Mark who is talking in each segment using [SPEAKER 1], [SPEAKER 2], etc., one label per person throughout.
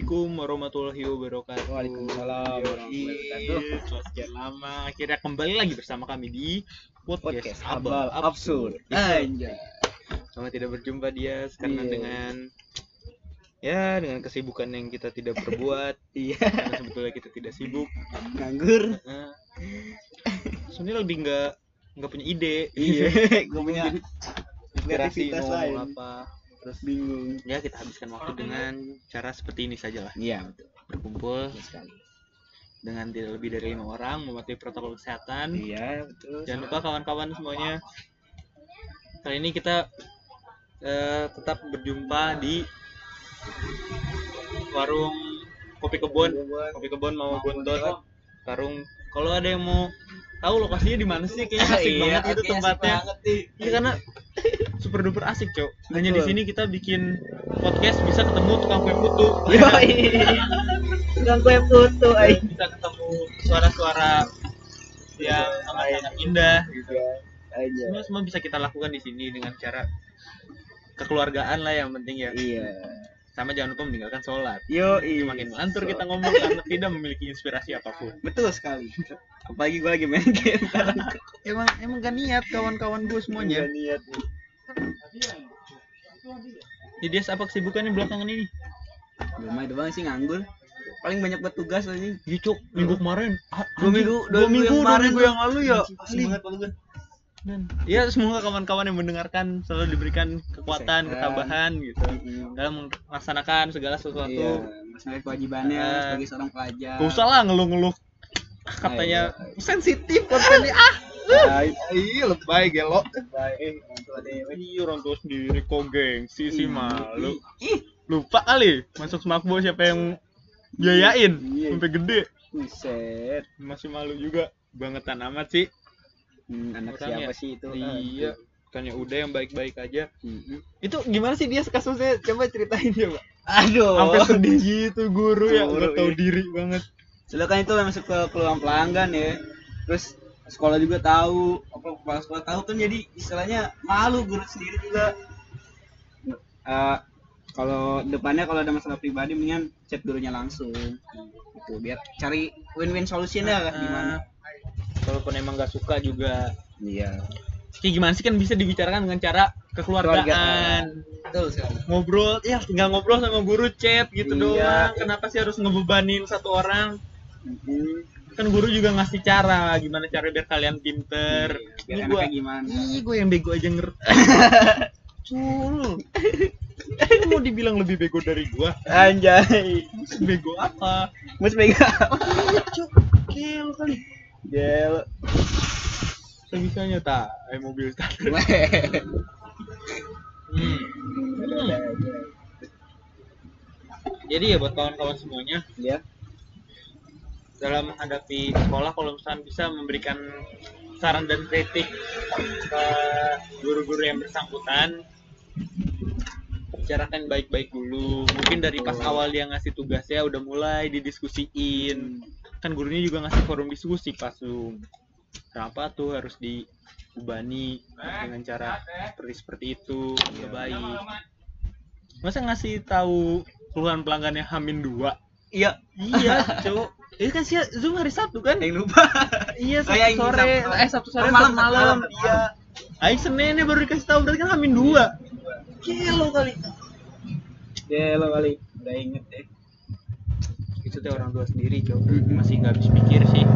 [SPEAKER 1] Assalamualaikum warahmatullahi wabarakatuh.
[SPEAKER 2] Waalaikumsalam warahmatullahi wabarakatuh.
[SPEAKER 1] Sekian lama akhirnya kembali lagi bersama kami di podcast,
[SPEAKER 2] Podcast Abal Absurd.
[SPEAKER 1] Anjay.
[SPEAKER 2] Anjay.
[SPEAKER 1] Sama tidak berjumpa dia karena
[SPEAKER 2] Iya.
[SPEAKER 1] dengan ya dengan kesibukan yang kita tidak perbuat
[SPEAKER 2] Iya,
[SPEAKER 1] karena sebetulnya kita tidak sibuk.
[SPEAKER 2] nganggur.
[SPEAKER 1] Nah, sebenarnya lebih nggak nggak punya ide.
[SPEAKER 2] Iya, gue punya
[SPEAKER 1] Inspirasi
[SPEAKER 2] kreativitas lain.
[SPEAKER 1] apa. Terus
[SPEAKER 2] Bingung.
[SPEAKER 1] ya kita habiskan waktu dengan cara seperti ini saja lah.
[SPEAKER 2] Iya, betul.
[SPEAKER 1] Berkumpul
[SPEAKER 2] Betul sekali.
[SPEAKER 1] dengan tidak lebih dari lima orang mematuhi protokol kesehatan.
[SPEAKER 2] Iya, betul.
[SPEAKER 1] Jangan lupa kawan-kawan semuanya. Kali ini kita eh, tetap berjumpa di warung kopi kebun. Kopi kebun mau bontot. Warung. Kalau ada yang mau tahu lokasinya di mana sih? Kayaknya asik
[SPEAKER 2] Iya,
[SPEAKER 1] banget itu tempatnya. Iya karena super duper asik, Cok. Hanya di sini kita bikin podcast bisa ketemu tukang kue putu.
[SPEAKER 2] Tukang kue putu, ay.
[SPEAKER 1] bisa ketemu suara-suara yang sangat-sangat indah gitu.
[SPEAKER 2] Aja.
[SPEAKER 1] semua semua bisa kita lakukan di sini dengan cara kekeluargaan lah yang penting ya
[SPEAKER 2] Iya.
[SPEAKER 1] Sama jangan lupa meninggalkan sholat
[SPEAKER 2] Yo,
[SPEAKER 1] makin ngantur kita ngomong karena tidak memiliki inspirasi apa pun
[SPEAKER 2] Betul sekali. Apalagi gue lagi main game.
[SPEAKER 1] emang emang gak niat kawan-kawan gue semuanya
[SPEAKER 2] Nggak niat nih.
[SPEAKER 1] jadi apa kesibukannya belakangan ini
[SPEAKER 2] Belum ada banget sih nganggur. Paling banyak buat tugas aja.
[SPEAKER 1] Gicuk minggu kemarin ah,
[SPEAKER 2] Dua minggu,
[SPEAKER 1] dua minggu dua
[SPEAKER 2] kemarin
[SPEAKER 1] minggu yang lalu ya
[SPEAKER 2] Asli banget paling gue.
[SPEAKER 1] Dan, ya semoga kawan-kawan yang mendengarkan selalu diberikan kekuatan,
[SPEAKER 2] Kesehatan.
[SPEAKER 1] ketabahan gitu. Dalam melaksanakan segala sesuatu.
[SPEAKER 2] Iya, masalah kewajibannya
[SPEAKER 1] Eh,
[SPEAKER 2] sebagai seorang pelajar.
[SPEAKER 1] Gak usah lah ngeluh-ngeluh. Katanya
[SPEAKER 2] Ayo,
[SPEAKER 1] sensitif kontennya. Ah
[SPEAKER 2] Baik,
[SPEAKER 1] iya. Lebay gelo
[SPEAKER 2] dewe.
[SPEAKER 1] iya orang tua sendiri kok gengsi sih
[SPEAKER 2] Ih,
[SPEAKER 1] malu.
[SPEAKER 2] Ih,
[SPEAKER 1] lupa kali masuk smakbo siapa yang biayain.
[SPEAKER 2] Iya.
[SPEAKER 1] sampai gede.
[SPEAKER 2] Buset.
[SPEAKER 1] masih malu juga. Bangetan amat sih
[SPEAKER 2] Hmm, anak
[SPEAKER 1] Orangnya.
[SPEAKER 2] siapa sih itu?
[SPEAKER 1] iya bukannya udah yang baik-baik aja
[SPEAKER 2] Mm-mm.
[SPEAKER 1] itu gimana sih dia kasusnya coba ceritain ya pak
[SPEAKER 2] Aduh.
[SPEAKER 1] sampai sedih gitu guru ya
[SPEAKER 2] Guru,
[SPEAKER 1] udah tahu
[SPEAKER 2] iya.
[SPEAKER 1] diri banget
[SPEAKER 2] Soalnya kan itu masuk ke peluang pelanggan ya. Terus sekolah juga tahu, apa kepala sekolah tahu kan jadi istilahnya malu guru sendiri juga. Eh, kalau depannya kalau ada masalah pribadi mendingan chat gurunya langsung gitu biar cari win-win solusinya lah gimana
[SPEAKER 1] Ah, walaupun emang gak suka juga.
[SPEAKER 2] Iya.
[SPEAKER 1] Kayak gimana sih kan bisa dibicarakan dengan cara kekeluargaan.
[SPEAKER 2] Betul sekali.
[SPEAKER 1] Ngobrol ya tinggal ngobrol sama guru chat gitu
[SPEAKER 2] Iya.
[SPEAKER 1] doang. Kenapa sih harus ngebebanin satu orang?
[SPEAKER 2] Mm-mm.
[SPEAKER 1] kan guru juga ngasih cara gimana cara biar kalian pinter.
[SPEAKER 2] Iya, biar
[SPEAKER 1] gua
[SPEAKER 2] gimana?
[SPEAKER 1] Ih gue yang bego aja ngerti. Cul. Mau dibilang lebih bego dari gua?
[SPEAKER 2] Anjay.
[SPEAKER 1] Bego apa?
[SPEAKER 2] Mus pegang
[SPEAKER 1] cuk. Gel kali
[SPEAKER 2] gel.
[SPEAKER 1] Sebisanya tak. Eh mobil tak Hmm. Jadi ya buat kawan-kawan semuanya.
[SPEAKER 2] Ya.
[SPEAKER 1] Dalam menghadapi sekolah kalau misalnya bisa memberikan saran dan kritik ke guru-guru yang bersangkutan bicarakan baik-baik dulu. Mungkin dari pas awal dia ngasih tugasnya udah mulai didiskusiin kan gurunya juga ngasih forum diskusi pas Zoom kenapa tuh harus diubani dengan cara seperti seperti itu? Nggak baik. Masa ngasih tahu keluhan pelanggannya Hamin dua?
[SPEAKER 2] Iya.
[SPEAKER 1] Iya cowok. Itu kan sih Zoom hari Sabtu kan?
[SPEAKER 2] Yang lupa.
[SPEAKER 1] Iya
[SPEAKER 2] iya,
[SPEAKER 1] Sabtu sore.
[SPEAKER 2] Sabtu.
[SPEAKER 1] eh Sabtu sore
[SPEAKER 2] Oh, malam,
[SPEAKER 1] malam. Iya. Aing Seninnya baru dikasih tahu berarti kan Hamin dua. Kilo kali.
[SPEAKER 2] Gel kali. Udah inget deh
[SPEAKER 1] itu teh orang tua sendiri cowok masih nggak habis pikir sih.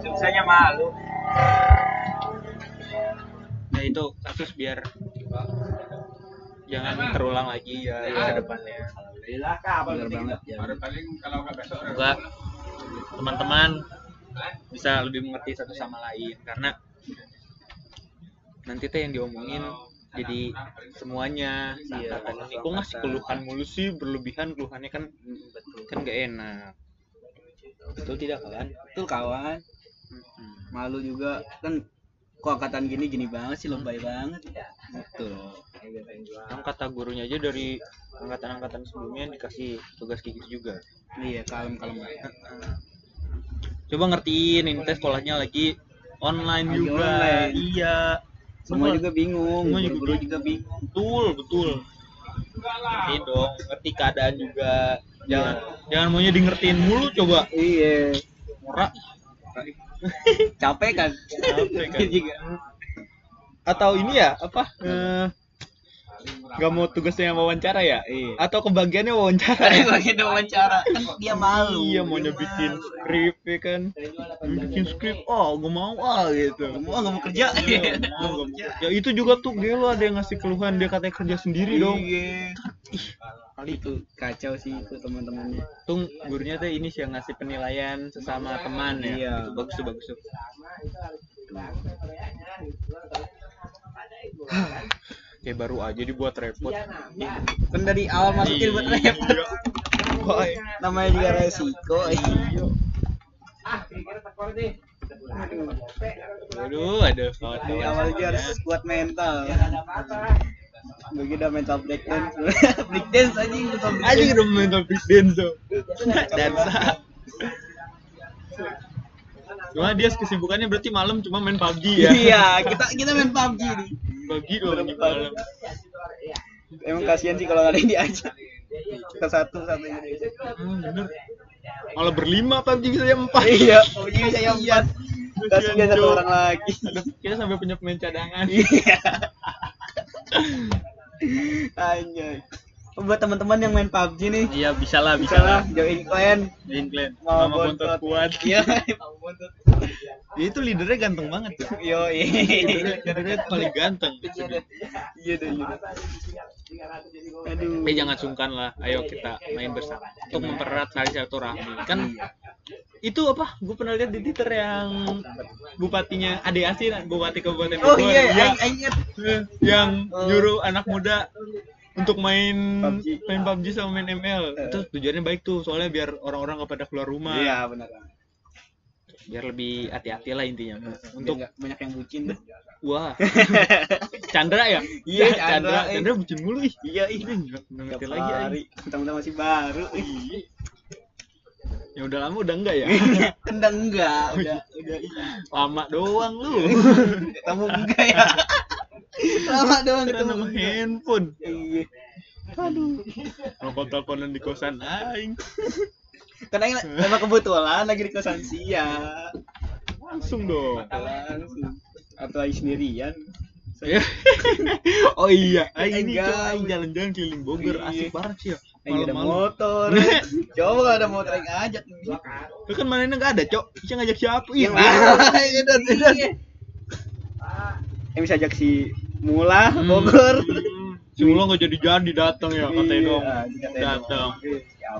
[SPEAKER 2] Susahnya malu.
[SPEAKER 1] Nah itu kasus biar jangan terulang lagi ya
[SPEAKER 2] Iya.
[SPEAKER 1] ke depannya.
[SPEAKER 2] Alhamdulillah kabar banget ya.
[SPEAKER 1] semoga teman-teman bisa lebih mengerti satu sama lain karena nanti teh yang diomongin jadi semuanya
[SPEAKER 2] Iya,
[SPEAKER 1] kok ngasih keluhan mulu sih berlebihan keluhannya kan
[SPEAKER 2] betul.
[SPEAKER 1] kan gak enak. Betul tidak kawan?
[SPEAKER 2] Betul kawan. Malu juga. Kan kok angkatan gini gini banget sih lebay banget. Betul.
[SPEAKER 1] Kan kata gurunya aja dari angkatan-angkatan sebelumnya dikasih tugas kayak gitu juga.
[SPEAKER 2] Iya kalem kalem
[SPEAKER 1] coba ngertiin ini tes sekolahnya lagi online
[SPEAKER 2] Lagi
[SPEAKER 1] juga.
[SPEAKER 2] online.
[SPEAKER 1] iya
[SPEAKER 2] semua juga bingung
[SPEAKER 1] Semua juga
[SPEAKER 2] guru juga bingung.
[SPEAKER 1] betul betul. Ngertiin dong ngerti keadaan juga. Jangan jangan maunya di ngertiin mulu coba.
[SPEAKER 2] Iya.
[SPEAKER 1] Ora,
[SPEAKER 2] capek kan?
[SPEAKER 1] Capek kan. atau ini ya apa? Eh, nggak mau tugasnya yang wawancara ya?
[SPEAKER 2] Iya.
[SPEAKER 1] Atau kebagiannya wawancara
[SPEAKER 2] Tadi bagian wawancara. Kan dia malu.
[SPEAKER 1] Iya maunya bikin skrip ya kan? Bikin skrip oh gue mau ah gitu.
[SPEAKER 2] Mau nggak mau kerja.
[SPEAKER 1] Iya, mau, nggak mau. ya itu juga tuh gelo ada yang ngasih keluhan dia katanya kerja sendiri dong.
[SPEAKER 2] Iya. Kali itu kacau sih itu teman-temannya.
[SPEAKER 1] Tung gurunya tuh ini sih yang ngasih penilaian sesama teman ya.
[SPEAKER 2] Iya.
[SPEAKER 1] Itu bagus tuh bagus tuh. Kayak baru aja dibuat repot.
[SPEAKER 2] kan dari awal masukin buat
[SPEAKER 1] Iya.
[SPEAKER 2] repot
[SPEAKER 1] Boy.
[SPEAKER 2] namanya juga resiko
[SPEAKER 1] Iya. Aduh, ada kawan
[SPEAKER 2] dari awal aja harus kuat mental begitu udah mental breakdance breakdance aja mental
[SPEAKER 1] Aja udah mental breakdance tuh. Dansa. Cuma dia kesibukannya berarti malam cuma main PUBG ya.
[SPEAKER 2] iya kita kita main PUBG nih
[SPEAKER 1] PUBG doang di malam.
[SPEAKER 2] emang kasihan sih kalau nggak ada yang diajak kita satu satu ini
[SPEAKER 1] Hmm, bener. Malah berlima PUBG bisa jam empat.
[SPEAKER 2] iya PUBG bisa yang empat kasihan satu
[SPEAKER 1] Cok.
[SPEAKER 2] orang lagi
[SPEAKER 1] Kita sampai punya pemain cadangan.
[SPEAKER 2] iya anjay buat teman-teman yang main PUBG nih
[SPEAKER 1] Iya bisa lah, bisa
[SPEAKER 2] bisa
[SPEAKER 1] lah.
[SPEAKER 2] join clan
[SPEAKER 1] Join clan.
[SPEAKER 2] Mama
[SPEAKER 1] Mama bontot kuat.
[SPEAKER 2] iya Bontot.
[SPEAKER 1] Dia itu leadernya ganteng banget tuh.
[SPEAKER 2] yo
[SPEAKER 1] Leadernya, leadernya paling ganteng.
[SPEAKER 2] iya deh iya iya aduh
[SPEAKER 1] Tapi jangan sungkan lah. Ayo kita main bersama untuk mempererat tali silaturahmi. Kan itu apa? Gue pernah lihat di Twitter yang bupatinya Ade Asin, bupati Kabupaten
[SPEAKER 2] oh
[SPEAKER 1] Bogor,
[SPEAKER 2] iya
[SPEAKER 1] ya,
[SPEAKER 2] aing aing inget
[SPEAKER 1] eh, yang
[SPEAKER 2] Oh.
[SPEAKER 1] nyuruh anak muda untuk main
[SPEAKER 2] PUBG.
[SPEAKER 1] main PUBG sama main ML.
[SPEAKER 2] Eh.
[SPEAKER 1] Itu tujuannya baik tuh, soalnya biar orang-orang gak pada keluar rumah.
[SPEAKER 2] iya benar
[SPEAKER 1] Biar lebih hati-hati lah intinya.
[SPEAKER 2] untuk
[SPEAKER 1] Untuk
[SPEAKER 2] banyak yang bucin deh
[SPEAKER 1] Wah. Chandra ya?
[SPEAKER 2] Iya,
[SPEAKER 1] Chandra.
[SPEAKER 2] Chandra, eh.
[SPEAKER 1] Chandra bucin mulu ih.
[SPEAKER 2] iya ih
[SPEAKER 1] ngerti lagi
[SPEAKER 2] hari
[SPEAKER 1] lagi.
[SPEAKER 2] mentang-mentang masih baru
[SPEAKER 1] Ya udah lama udah enggak ya?
[SPEAKER 2] kendang enggak udah udah
[SPEAKER 1] Lama doang lu.
[SPEAKER 2] kamu enggak ya lama doang
[SPEAKER 1] Kita
[SPEAKER 2] ketemu
[SPEAKER 1] nama handphone.
[SPEAKER 2] iya
[SPEAKER 1] Aduh. Rokok teleponan di kosan aing.
[SPEAKER 2] karena ini emang kebetulan lagi di kosan sia
[SPEAKER 1] Langsung dong.
[SPEAKER 2] langsung atau lagi sendirian
[SPEAKER 1] Ya. oh iya, aing aing jalan-jalan keliling Bogor
[SPEAKER 2] Iya.
[SPEAKER 1] asik banget sih ya.
[SPEAKER 2] lagi ada motor coba kalau ada motor yang ngajak
[SPEAKER 1] Lu kan mana enggak ada, Cok. Bisa ngajak siapa? Ih,
[SPEAKER 2] yang edan edan yang bisa ajak si Mula
[SPEAKER 1] Hmm.
[SPEAKER 2] Bogor
[SPEAKER 1] Hmm. Si Mula nggak jadi-jadi datang ya, katanya
[SPEAKER 2] Iya,
[SPEAKER 1] dong. Datang.
[SPEAKER 2] Ya.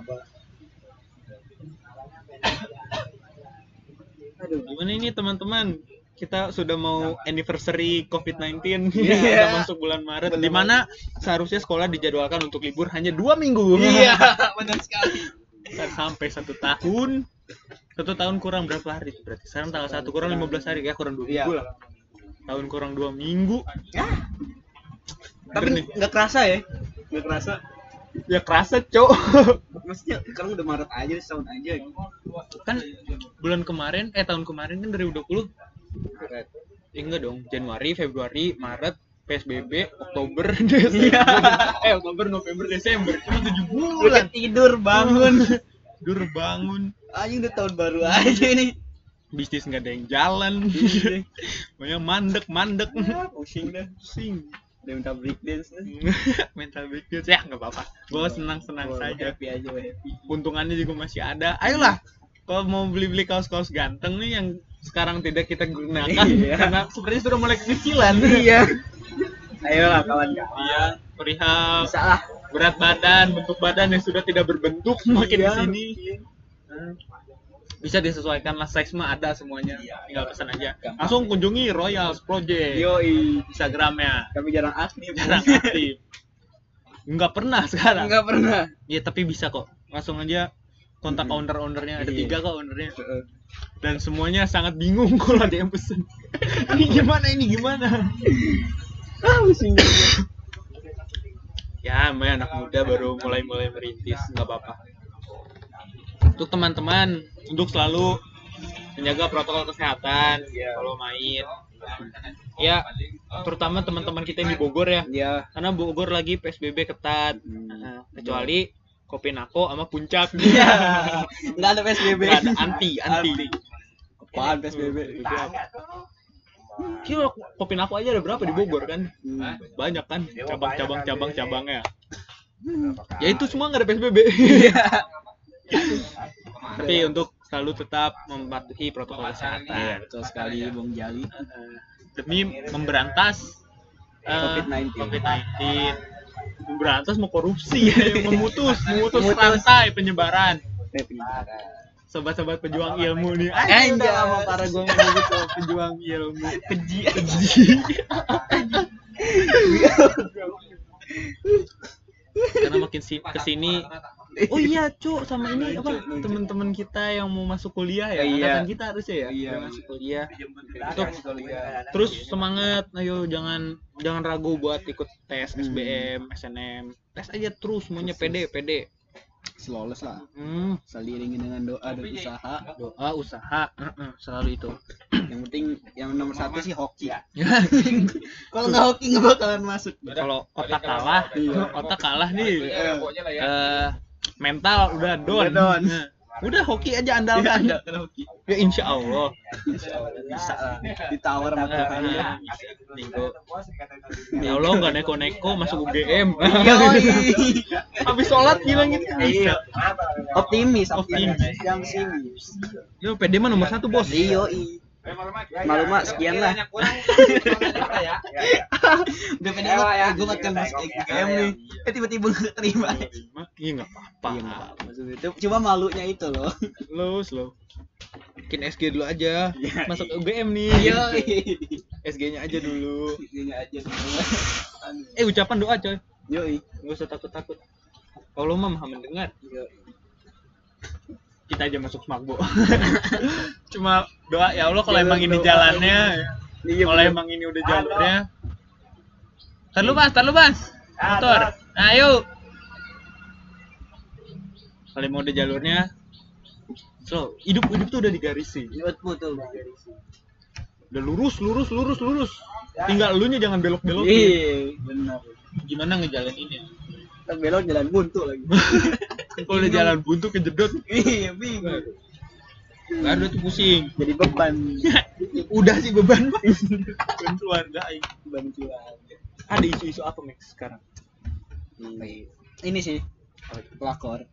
[SPEAKER 2] Aduh.
[SPEAKER 1] Gimana ini teman-teman? Kita sudah mau anniversary COVID-19
[SPEAKER 2] Iya.
[SPEAKER 1] Udah masuk bulan Maret di mana seharusnya sekolah dijadwalkan untuk libur hanya dua minggu
[SPEAKER 2] Iya, benar sekali.
[SPEAKER 1] Sampai satu tahun satu tahun kurang berapa hari berarti sekarang tanggal satu kurang 15 hari ya kurang dua
[SPEAKER 2] Iya.
[SPEAKER 1] minggu lah tahun kurang dua minggu
[SPEAKER 2] Ya, tapi nggak kerasa ya? Nggak kerasa.
[SPEAKER 1] ya kerasa cok
[SPEAKER 2] Maksudnya sekarang udah Maret aja, setahun aja.
[SPEAKER 1] kan bulan kemarin eh tahun kemarin kan 2020
[SPEAKER 2] Maret.
[SPEAKER 1] Eh, enggak dong Januari Februari Maret PSBB Oktober Desember
[SPEAKER 2] Iya.
[SPEAKER 1] eh Oktober November Desember cuma tujuh
[SPEAKER 2] Udah
[SPEAKER 1] bulan
[SPEAKER 2] tidur bangun.
[SPEAKER 1] tidur bangun
[SPEAKER 2] Anjing udah tahun baru aja ini.
[SPEAKER 1] Bisnis nggak ada yang jalan
[SPEAKER 2] Iya.
[SPEAKER 1] banyak mandek mandek
[SPEAKER 2] Ah, Pusing dah.
[SPEAKER 1] pusing
[SPEAKER 2] Udah minta breakdance dah.
[SPEAKER 1] mental breakdown ya nggak apa-apa gue senang senang
[SPEAKER 2] Oh,
[SPEAKER 1] saja
[SPEAKER 2] Happy aja, happy.
[SPEAKER 1] untungannya juga masih ada ayolah kalau mau beli-beli kaos-kaos ganteng nih yang sekarang tidak kita gunakan
[SPEAKER 2] Iya.
[SPEAKER 1] karena sepertinya sudah mulai kekecilan
[SPEAKER 2] Iya. Ayolah kawan-kawan.
[SPEAKER 1] iya perihal berat badan bentuk badan yang sudah tidak berbentuk makin
[SPEAKER 2] Iya.
[SPEAKER 1] di sini bisa disesuaikan lah size mah ada semuanya. Tinggal pesan aja.
[SPEAKER 2] Gampang.
[SPEAKER 1] langsung kunjungi Royals Project
[SPEAKER 2] Yoi.
[SPEAKER 1] Instagramnya
[SPEAKER 2] Kami jarang aktif.
[SPEAKER 1] jarang aktif. Nggak pernah sekarang.
[SPEAKER 2] Enggak pernah.
[SPEAKER 1] ya tapi bisa kok. Langsung aja kontak
[SPEAKER 2] Mm-mm.
[SPEAKER 1] owner-ownernya. Ada
[SPEAKER 2] Iya.
[SPEAKER 1] tiga kok ownernya. Dan semuanya sangat bingung kalau ada yang pesen. Ini gimana ini gimana?
[SPEAKER 2] Ah, pusing
[SPEAKER 1] ya namanya anak muda baru mulai-mulai merintis. Nggak apa-apa. Untuk teman-teman untuk selalu menjaga protokol kesehatan
[SPEAKER 2] Iya.
[SPEAKER 1] kalau main. Ya terutama teman-teman kita yang di Bogor ya.
[SPEAKER 2] Ya
[SPEAKER 1] karena Bogor lagi PSBB ketat.
[SPEAKER 2] Hmm.
[SPEAKER 1] Nah, kecuali Kopi Nako sama Puncak.
[SPEAKER 2] Iya. nggak ada PSBB
[SPEAKER 1] Nggak ada, anti anti.
[SPEAKER 2] Apaan PSBB
[SPEAKER 1] Kira Kopi Nako aja ada berapa di Bogor kan?
[SPEAKER 2] Hmm.
[SPEAKER 1] banyak kan? Cabang-cabang cabang-cabangnya ya itu semua nggak ada PSBB tapi untuk selalu tetap mematuhi protokol
[SPEAKER 2] Iya,
[SPEAKER 1] kesehatan
[SPEAKER 2] betul sekali Bung Jali.
[SPEAKER 1] Demi memberantas eh,
[SPEAKER 2] COVID-19.
[SPEAKER 1] COVID-19. memberantas mau korupsi memutus memutus. rantai penyebaran.
[SPEAKER 2] Penyebaran
[SPEAKER 1] sobat-sobat pejuang ilmu nih. Udah lama para gue gitu pejuang ilmu.
[SPEAKER 2] Keji.
[SPEAKER 1] Karena makin si ke sini oh iya cuk sama ini apa teman-teman kita yang mau masuk kuliah ya
[SPEAKER 2] Iya.
[SPEAKER 1] angkatan kita harusnya ya
[SPEAKER 2] Iya.
[SPEAKER 1] yang masuk kuliah. Tuh, terus semangat ayo jangan jangan ragu buat ikut tes
[SPEAKER 2] Hmm.
[SPEAKER 1] SBM SNM tes aja terus semuanya pede pede.
[SPEAKER 2] Flawless lah.
[SPEAKER 1] Hmm,
[SPEAKER 2] Seliringi dengan doa dan usaha.
[SPEAKER 1] doa usaha Heeh, selalu itu.
[SPEAKER 2] Yang penting Yang nomor satu sih hoki. Kalau nggak hoki nggak bakalan masuk.
[SPEAKER 1] Kalau otak kalah
[SPEAKER 2] Iya.
[SPEAKER 1] otak kalah nih.
[SPEAKER 2] Eh,
[SPEAKER 1] mental udah don,
[SPEAKER 2] Udah don.
[SPEAKER 1] Nah, udah hoki aja andalkan
[SPEAKER 2] Iya, kalau hoki
[SPEAKER 1] ya insya Allah
[SPEAKER 2] Bisa lah Ditawar sama Tuhan
[SPEAKER 1] Nah, Nego. ya Allah nggak neko-neko masuk UGM habis sholat bilang gitu
[SPEAKER 2] Iya.
[SPEAKER 1] bisa
[SPEAKER 2] Optimis,
[SPEAKER 1] Optimis.
[SPEAKER 2] optimis. Yang pesimis.
[SPEAKER 1] yo PD mah nomor satu bos
[SPEAKER 2] Iya, Malu mak sekian lah. Udah pede banget, gue makan masuk IKM nih. Eh tiba-tiba gak terima.
[SPEAKER 1] iya nggak apa-apa
[SPEAKER 2] Iya, nggak apa-apa. Maksudnya itu Cuma malunya itu loh.
[SPEAKER 1] slow slow bikin SG dulu aja
[SPEAKER 2] Iya.
[SPEAKER 1] masuk UGM nih
[SPEAKER 2] Iya.
[SPEAKER 1] SG nya aja dulu
[SPEAKER 2] Ini aja dulu.
[SPEAKER 1] eh ucapan doa coy
[SPEAKER 2] Yoi.
[SPEAKER 1] nggak usah takut-takut Allah mah maha mendengar kita aja masuk smakbo cuma doa ya Allah kalau
[SPEAKER 2] Jalur
[SPEAKER 1] emang ini jalannya
[SPEAKER 2] Iya,
[SPEAKER 1] kalau emang ini udah jalurnya Ntar lu mas, ntar lu mas motor. Nah, ayo. Kalau emang udah jalurnya so hidup hidup tuh udah digarisi.
[SPEAKER 2] Buat betul.
[SPEAKER 1] udah lurus lurus lurus lurus. Tinggal lu nya jangan belok belok
[SPEAKER 2] Iya, benar.
[SPEAKER 1] gimana ngejalaninnya
[SPEAKER 2] Kita belok jalan buntu lagi.
[SPEAKER 1] kalau udah jalan buntu kejedot
[SPEAKER 2] Iya, bingung.
[SPEAKER 1] baru tuh pusing
[SPEAKER 2] Jadi beban.
[SPEAKER 1] udah sih beban beban keluarga aing.
[SPEAKER 2] Beban keluarga.
[SPEAKER 1] ada isu-isu apa Max sekarang
[SPEAKER 2] Ini sih pelakor.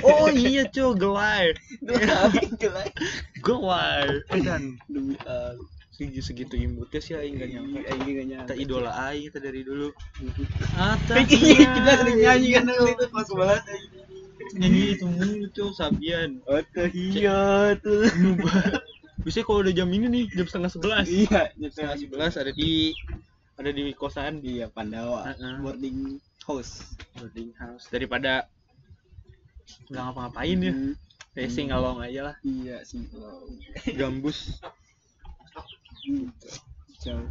[SPEAKER 1] oh iya cuy gelai
[SPEAKER 2] Jelek.
[SPEAKER 1] gelai dan
[SPEAKER 2] Demi Allah.
[SPEAKER 1] segitu segitu imutnya sih aing gak nyangka
[SPEAKER 2] Iya, ini gak nyangka.
[SPEAKER 1] kita idola aing kita dari dulu
[SPEAKER 2] Iya, kita sering nyanyi kan itu pas banget.
[SPEAKER 1] Nyanyi itu mulu cuy Sabian
[SPEAKER 2] Atahiyatul.
[SPEAKER 1] bisa kalau udah jam ini nih jam setengah sebelas
[SPEAKER 2] Iya,
[SPEAKER 1] setengah sebelas ada di ada di kosan di
[SPEAKER 2] Iya, Pandawa.
[SPEAKER 1] Heeh.
[SPEAKER 2] Boarding house.
[SPEAKER 1] boarding house daripada nggak ngapa-ngapain ya
[SPEAKER 2] Hmm,
[SPEAKER 1] kayak sing ngalong aja lah
[SPEAKER 2] Iya sih.
[SPEAKER 1] gambus
[SPEAKER 2] Hmm. Jauh.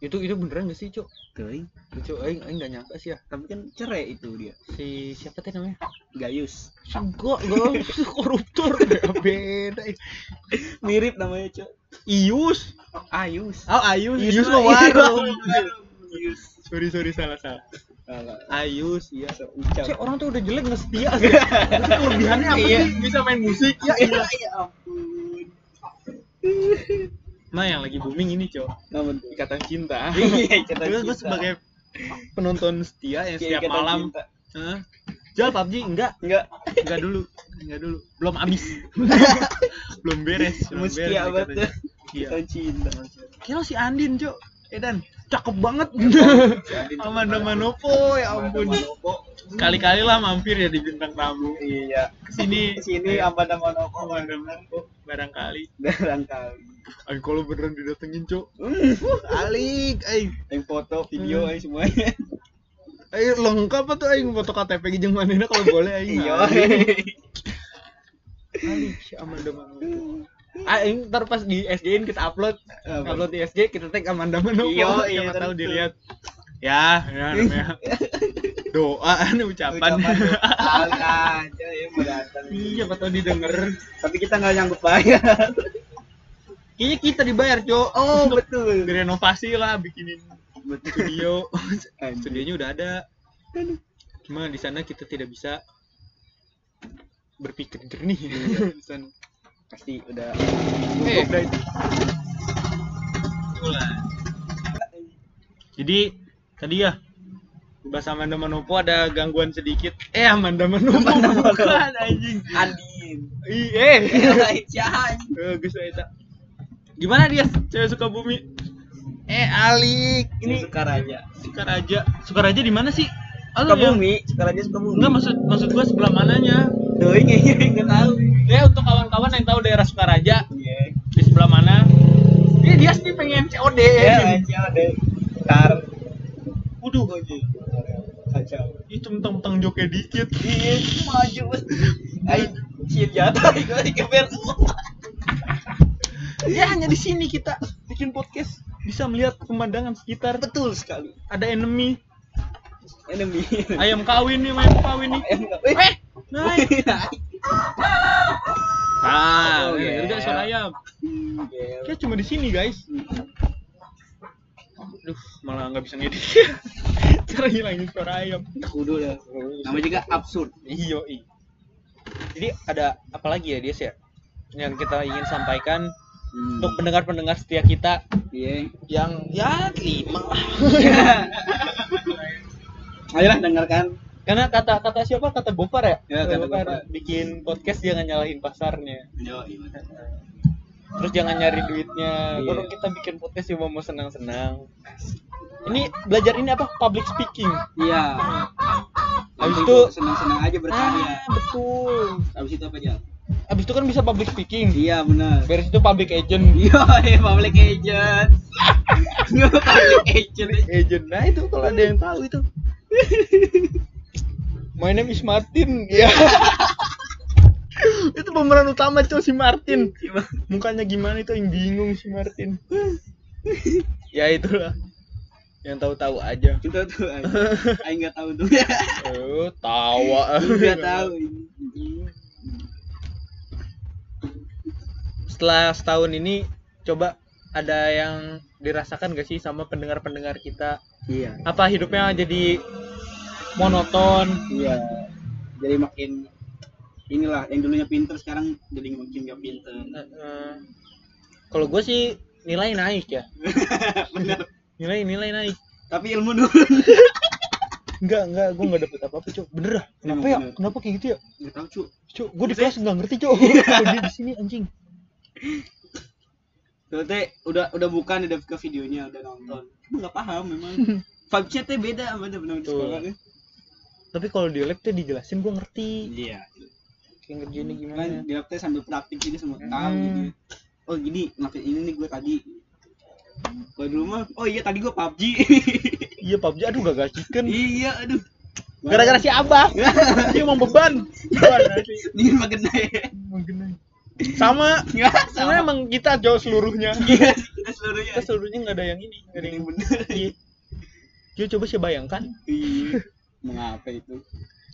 [SPEAKER 1] itu itu beneran gak sih cuk
[SPEAKER 2] Kering.
[SPEAKER 1] itu aing aing gak nyangka sih ya
[SPEAKER 2] Tapi kan cerai itu dia.
[SPEAKER 1] si siapa teh namanya
[SPEAKER 2] Gayus.
[SPEAKER 1] gak gak koruptor beda
[SPEAKER 2] Mirip namanya, Cok.
[SPEAKER 1] Ius
[SPEAKER 2] Ayus.
[SPEAKER 1] oh Ayus
[SPEAKER 2] Ius
[SPEAKER 1] Ius
[SPEAKER 2] mah
[SPEAKER 1] mah warung
[SPEAKER 2] Ayus.
[SPEAKER 1] sorry sorry salah salah
[SPEAKER 2] Alah,
[SPEAKER 1] Ayus iya
[SPEAKER 2] ucap.
[SPEAKER 1] Cek orang tuh udah jelek nggak setia sih. Kelebihannya apa
[SPEAKER 2] Iya.
[SPEAKER 1] sih? Bisa main musik ya.
[SPEAKER 2] Ya, ya ampun.
[SPEAKER 1] Nah yang lagi booming ini cok. Ikatan cinta.
[SPEAKER 2] Iya,
[SPEAKER 1] Terus gue sebagai penonton setia yang
[SPEAKER 2] Iya,
[SPEAKER 1] setiap malam. Hah? Jal PUBG enggak.
[SPEAKER 2] Enggak.
[SPEAKER 1] enggak dulu. Enggak dulu. Belum habis. Belum beres belum
[SPEAKER 2] Meski
[SPEAKER 1] beres
[SPEAKER 2] abad
[SPEAKER 1] ikatan- iya.
[SPEAKER 2] Cinta.
[SPEAKER 1] kira si Andin cok. Edan cakep banget Amanda Manopo ya ampun sekali-kali lah mampir ya di bintang tamu
[SPEAKER 2] Iya.
[SPEAKER 1] ke
[SPEAKER 2] sini Sini Amanda Manopo.
[SPEAKER 1] Amanda Manopo barangkali
[SPEAKER 2] Barangkali.
[SPEAKER 1] Ay, kalau beneran didatengin cok alik ay
[SPEAKER 2] Yang foto, video,
[SPEAKER 1] Hmm.
[SPEAKER 2] ay semuanya.
[SPEAKER 1] ay lengkap tuh aing foto KTP jeung manehna kalau boleh aing
[SPEAKER 2] Iya.
[SPEAKER 1] alik si Amanda Manopo aing ntar pas di SG-in kita upload.
[SPEAKER 2] Apa?
[SPEAKER 1] upload di SG kita tag Amanda Manopo
[SPEAKER 2] Iya, iya,
[SPEAKER 1] tahu dilihat. Ya ya namanya. Doa anu ucapan.
[SPEAKER 2] Ucapan aja ya mau datang.
[SPEAKER 1] iya tahu didengar.
[SPEAKER 2] Tapi kita nggak nyanggup bayar.
[SPEAKER 1] kayaknya kita dibayar cok
[SPEAKER 2] Oh betul.
[SPEAKER 1] direnovasi lah bikinin
[SPEAKER 2] Betul.
[SPEAKER 1] studio. Studionya udah ada. Cuma di sana kita tidak bisa berpikir jernih. Di sana
[SPEAKER 2] Pasti udah. Dah itu.
[SPEAKER 1] jadi tadi ya bahas Amanda Manopo ada gangguan sedikit eh Amanda Manopo
[SPEAKER 2] Amanda Manopo.
[SPEAKER 1] anjing
[SPEAKER 2] Andin.
[SPEAKER 1] Eh
[SPEAKER 2] Cian.
[SPEAKER 1] bagus Eta gimana dia cewek suka bumi eh Alik
[SPEAKER 2] Ini
[SPEAKER 1] ini
[SPEAKER 2] suka raja.
[SPEAKER 1] Sukaraja Sukaraja di mana sih Halo,
[SPEAKER 2] Suka
[SPEAKER 1] ya?
[SPEAKER 2] bumi, suka raja suka bumi.
[SPEAKER 1] Enggak maksud maksud gua sebelah mananya
[SPEAKER 2] Tuh ini enggak tahu.
[SPEAKER 1] ya untuk kawan-kawan yang tahu daerah Sukaraja
[SPEAKER 2] Iya.
[SPEAKER 1] di sebelah mana ini dia sih pengen COD
[SPEAKER 2] Ya, Cian ada. Ntar.
[SPEAKER 1] waduh
[SPEAKER 2] Kacau.
[SPEAKER 1] itu mentang-mentang joket dikit
[SPEAKER 2] Iya, maju. Ayo, shit jatuh. Gue dikeber
[SPEAKER 1] ya hanya di sini kita bikin podcast bisa melihat pemandangan sekitar
[SPEAKER 2] Betul sekali.
[SPEAKER 1] ada enemy
[SPEAKER 2] Enemy.
[SPEAKER 1] ayam kawin nih ayam kawin nih
[SPEAKER 2] Ayam nggak-
[SPEAKER 1] eh naik ah
[SPEAKER 2] Oh,
[SPEAKER 1] denger
[SPEAKER 2] yeah.
[SPEAKER 1] gak suara ayam
[SPEAKER 2] Iya.
[SPEAKER 1] kayak cuma di sini guys Aduh, malah nggak bisa ngedit cara ngilangin suara ayam
[SPEAKER 2] Kudu dah. Nama juga absurd.
[SPEAKER 1] iyo jadi ada apa lagi ya Dias ya yang kita ingin sampaikan
[SPEAKER 2] Hmm.
[SPEAKER 1] untuk pendengar-pendengar setia kita
[SPEAKER 2] Iya.
[SPEAKER 1] yang ya lima lah
[SPEAKER 2] Ayolah dengarkan.
[SPEAKER 1] Karena kata kata siapa kata Gopar ya,
[SPEAKER 2] Ya, kata Gopar.
[SPEAKER 1] bikin podcast jangan nyalahin pasarnya
[SPEAKER 2] Yo,
[SPEAKER 1] terus jangan nyari duitnya
[SPEAKER 2] Iya.
[SPEAKER 1] kalau kita bikin podcast cuma mau senang-senang ini belajar ini apa public speaking
[SPEAKER 2] Iya.
[SPEAKER 1] Habis itu-
[SPEAKER 2] senang-senang aja berkarya.
[SPEAKER 1] ah betul
[SPEAKER 2] Habis itu apa aja?
[SPEAKER 1] abis itu kan bisa public speaking
[SPEAKER 2] Iya benar.
[SPEAKER 1] beres itu public agent
[SPEAKER 2] Iya, iya, public agent. Iya, public agent.
[SPEAKER 1] agent nah itu kalau ada yang tahu itu My name is Martin. Ya itu pemeran utama cuy si Martin. Mukanya gimana itu? Yang bingung si Martin. Ya itulah. Yang tahu-tahu aja.
[SPEAKER 2] Kita tuh aja. Aing enggak tahu tuh.
[SPEAKER 1] oh tawa.
[SPEAKER 2] Enggak tahu.
[SPEAKER 1] setelah setahun ini coba ada yang dirasakan gak sih sama pendengar-pendengar kita?
[SPEAKER 2] Iya.
[SPEAKER 1] apa hidupnya jadi monoton
[SPEAKER 2] Iya. Jadi makin inilah yang dulunya pinter sekarang jadi makin gak pinter.
[SPEAKER 1] Kalau gue sih nilai naik ya
[SPEAKER 2] Bener.
[SPEAKER 1] nilai nilai naik
[SPEAKER 2] Tapi ilmu dulu.
[SPEAKER 1] enggak enggak gue nggak dapet apa apa cok bener dah kenapa
[SPEAKER 2] Emang
[SPEAKER 1] ya
[SPEAKER 2] bener.
[SPEAKER 1] kenapa kayak gitu ya
[SPEAKER 2] Enggak tahu, cu.
[SPEAKER 1] cok gue di kelas nggak ngerti cok kalau dia di sini anjing
[SPEAKER 2] Tuh teh udah udah bukan udah ke videonya udah nonton. Cuma enggak paham memang. Vibe-nya teh beda sama bener di sekolah kan.
[SPEAKER 1] Tapi kalau di lab tuh dijelasin gue ngerti
[SPEAKER 2] Iya.
[SPEAKER 1] kayak ngerjainnya
[SPEAKER 2] Kan
[SPEAKER 1] gimana
[SPEAKER 2] di lab teh sambil praktik ini semua tahu
[SPEAKER 1] Hmm.
[SPEAKER 2] gitu. Oh gini, ngelakuin ini nih gue tadi. Kalau dulu mah, oh iya tadi gue PUBG.
[SPEAKER 1] iya PUBG aduh gagal chicken
[SPEAKER 2] iya, aduh.
[SPEAKER 1] gara-gara si abah dia emang beban beban nanti
[SPEAKER 2] Ini makin naik.
[SPEAKER 1] Emang gini. sama
[SPEAKER 2] Enggak
[SPEAKER 1] sama
[SPEAKER 2] sama.
[SPEAKER 1] emang kita jauh seluruhnya
[SPEAKER 2] Iya, kita seluruhnya.
[SPEAKER 1] kita seluruhnya nggak ada yang ini nggak ada yang
[SPEAKER 2] bener.
[SPEAKER 1] iya coba sih bayangkan
[SPEAKER 2] Iya. Mengapa itu?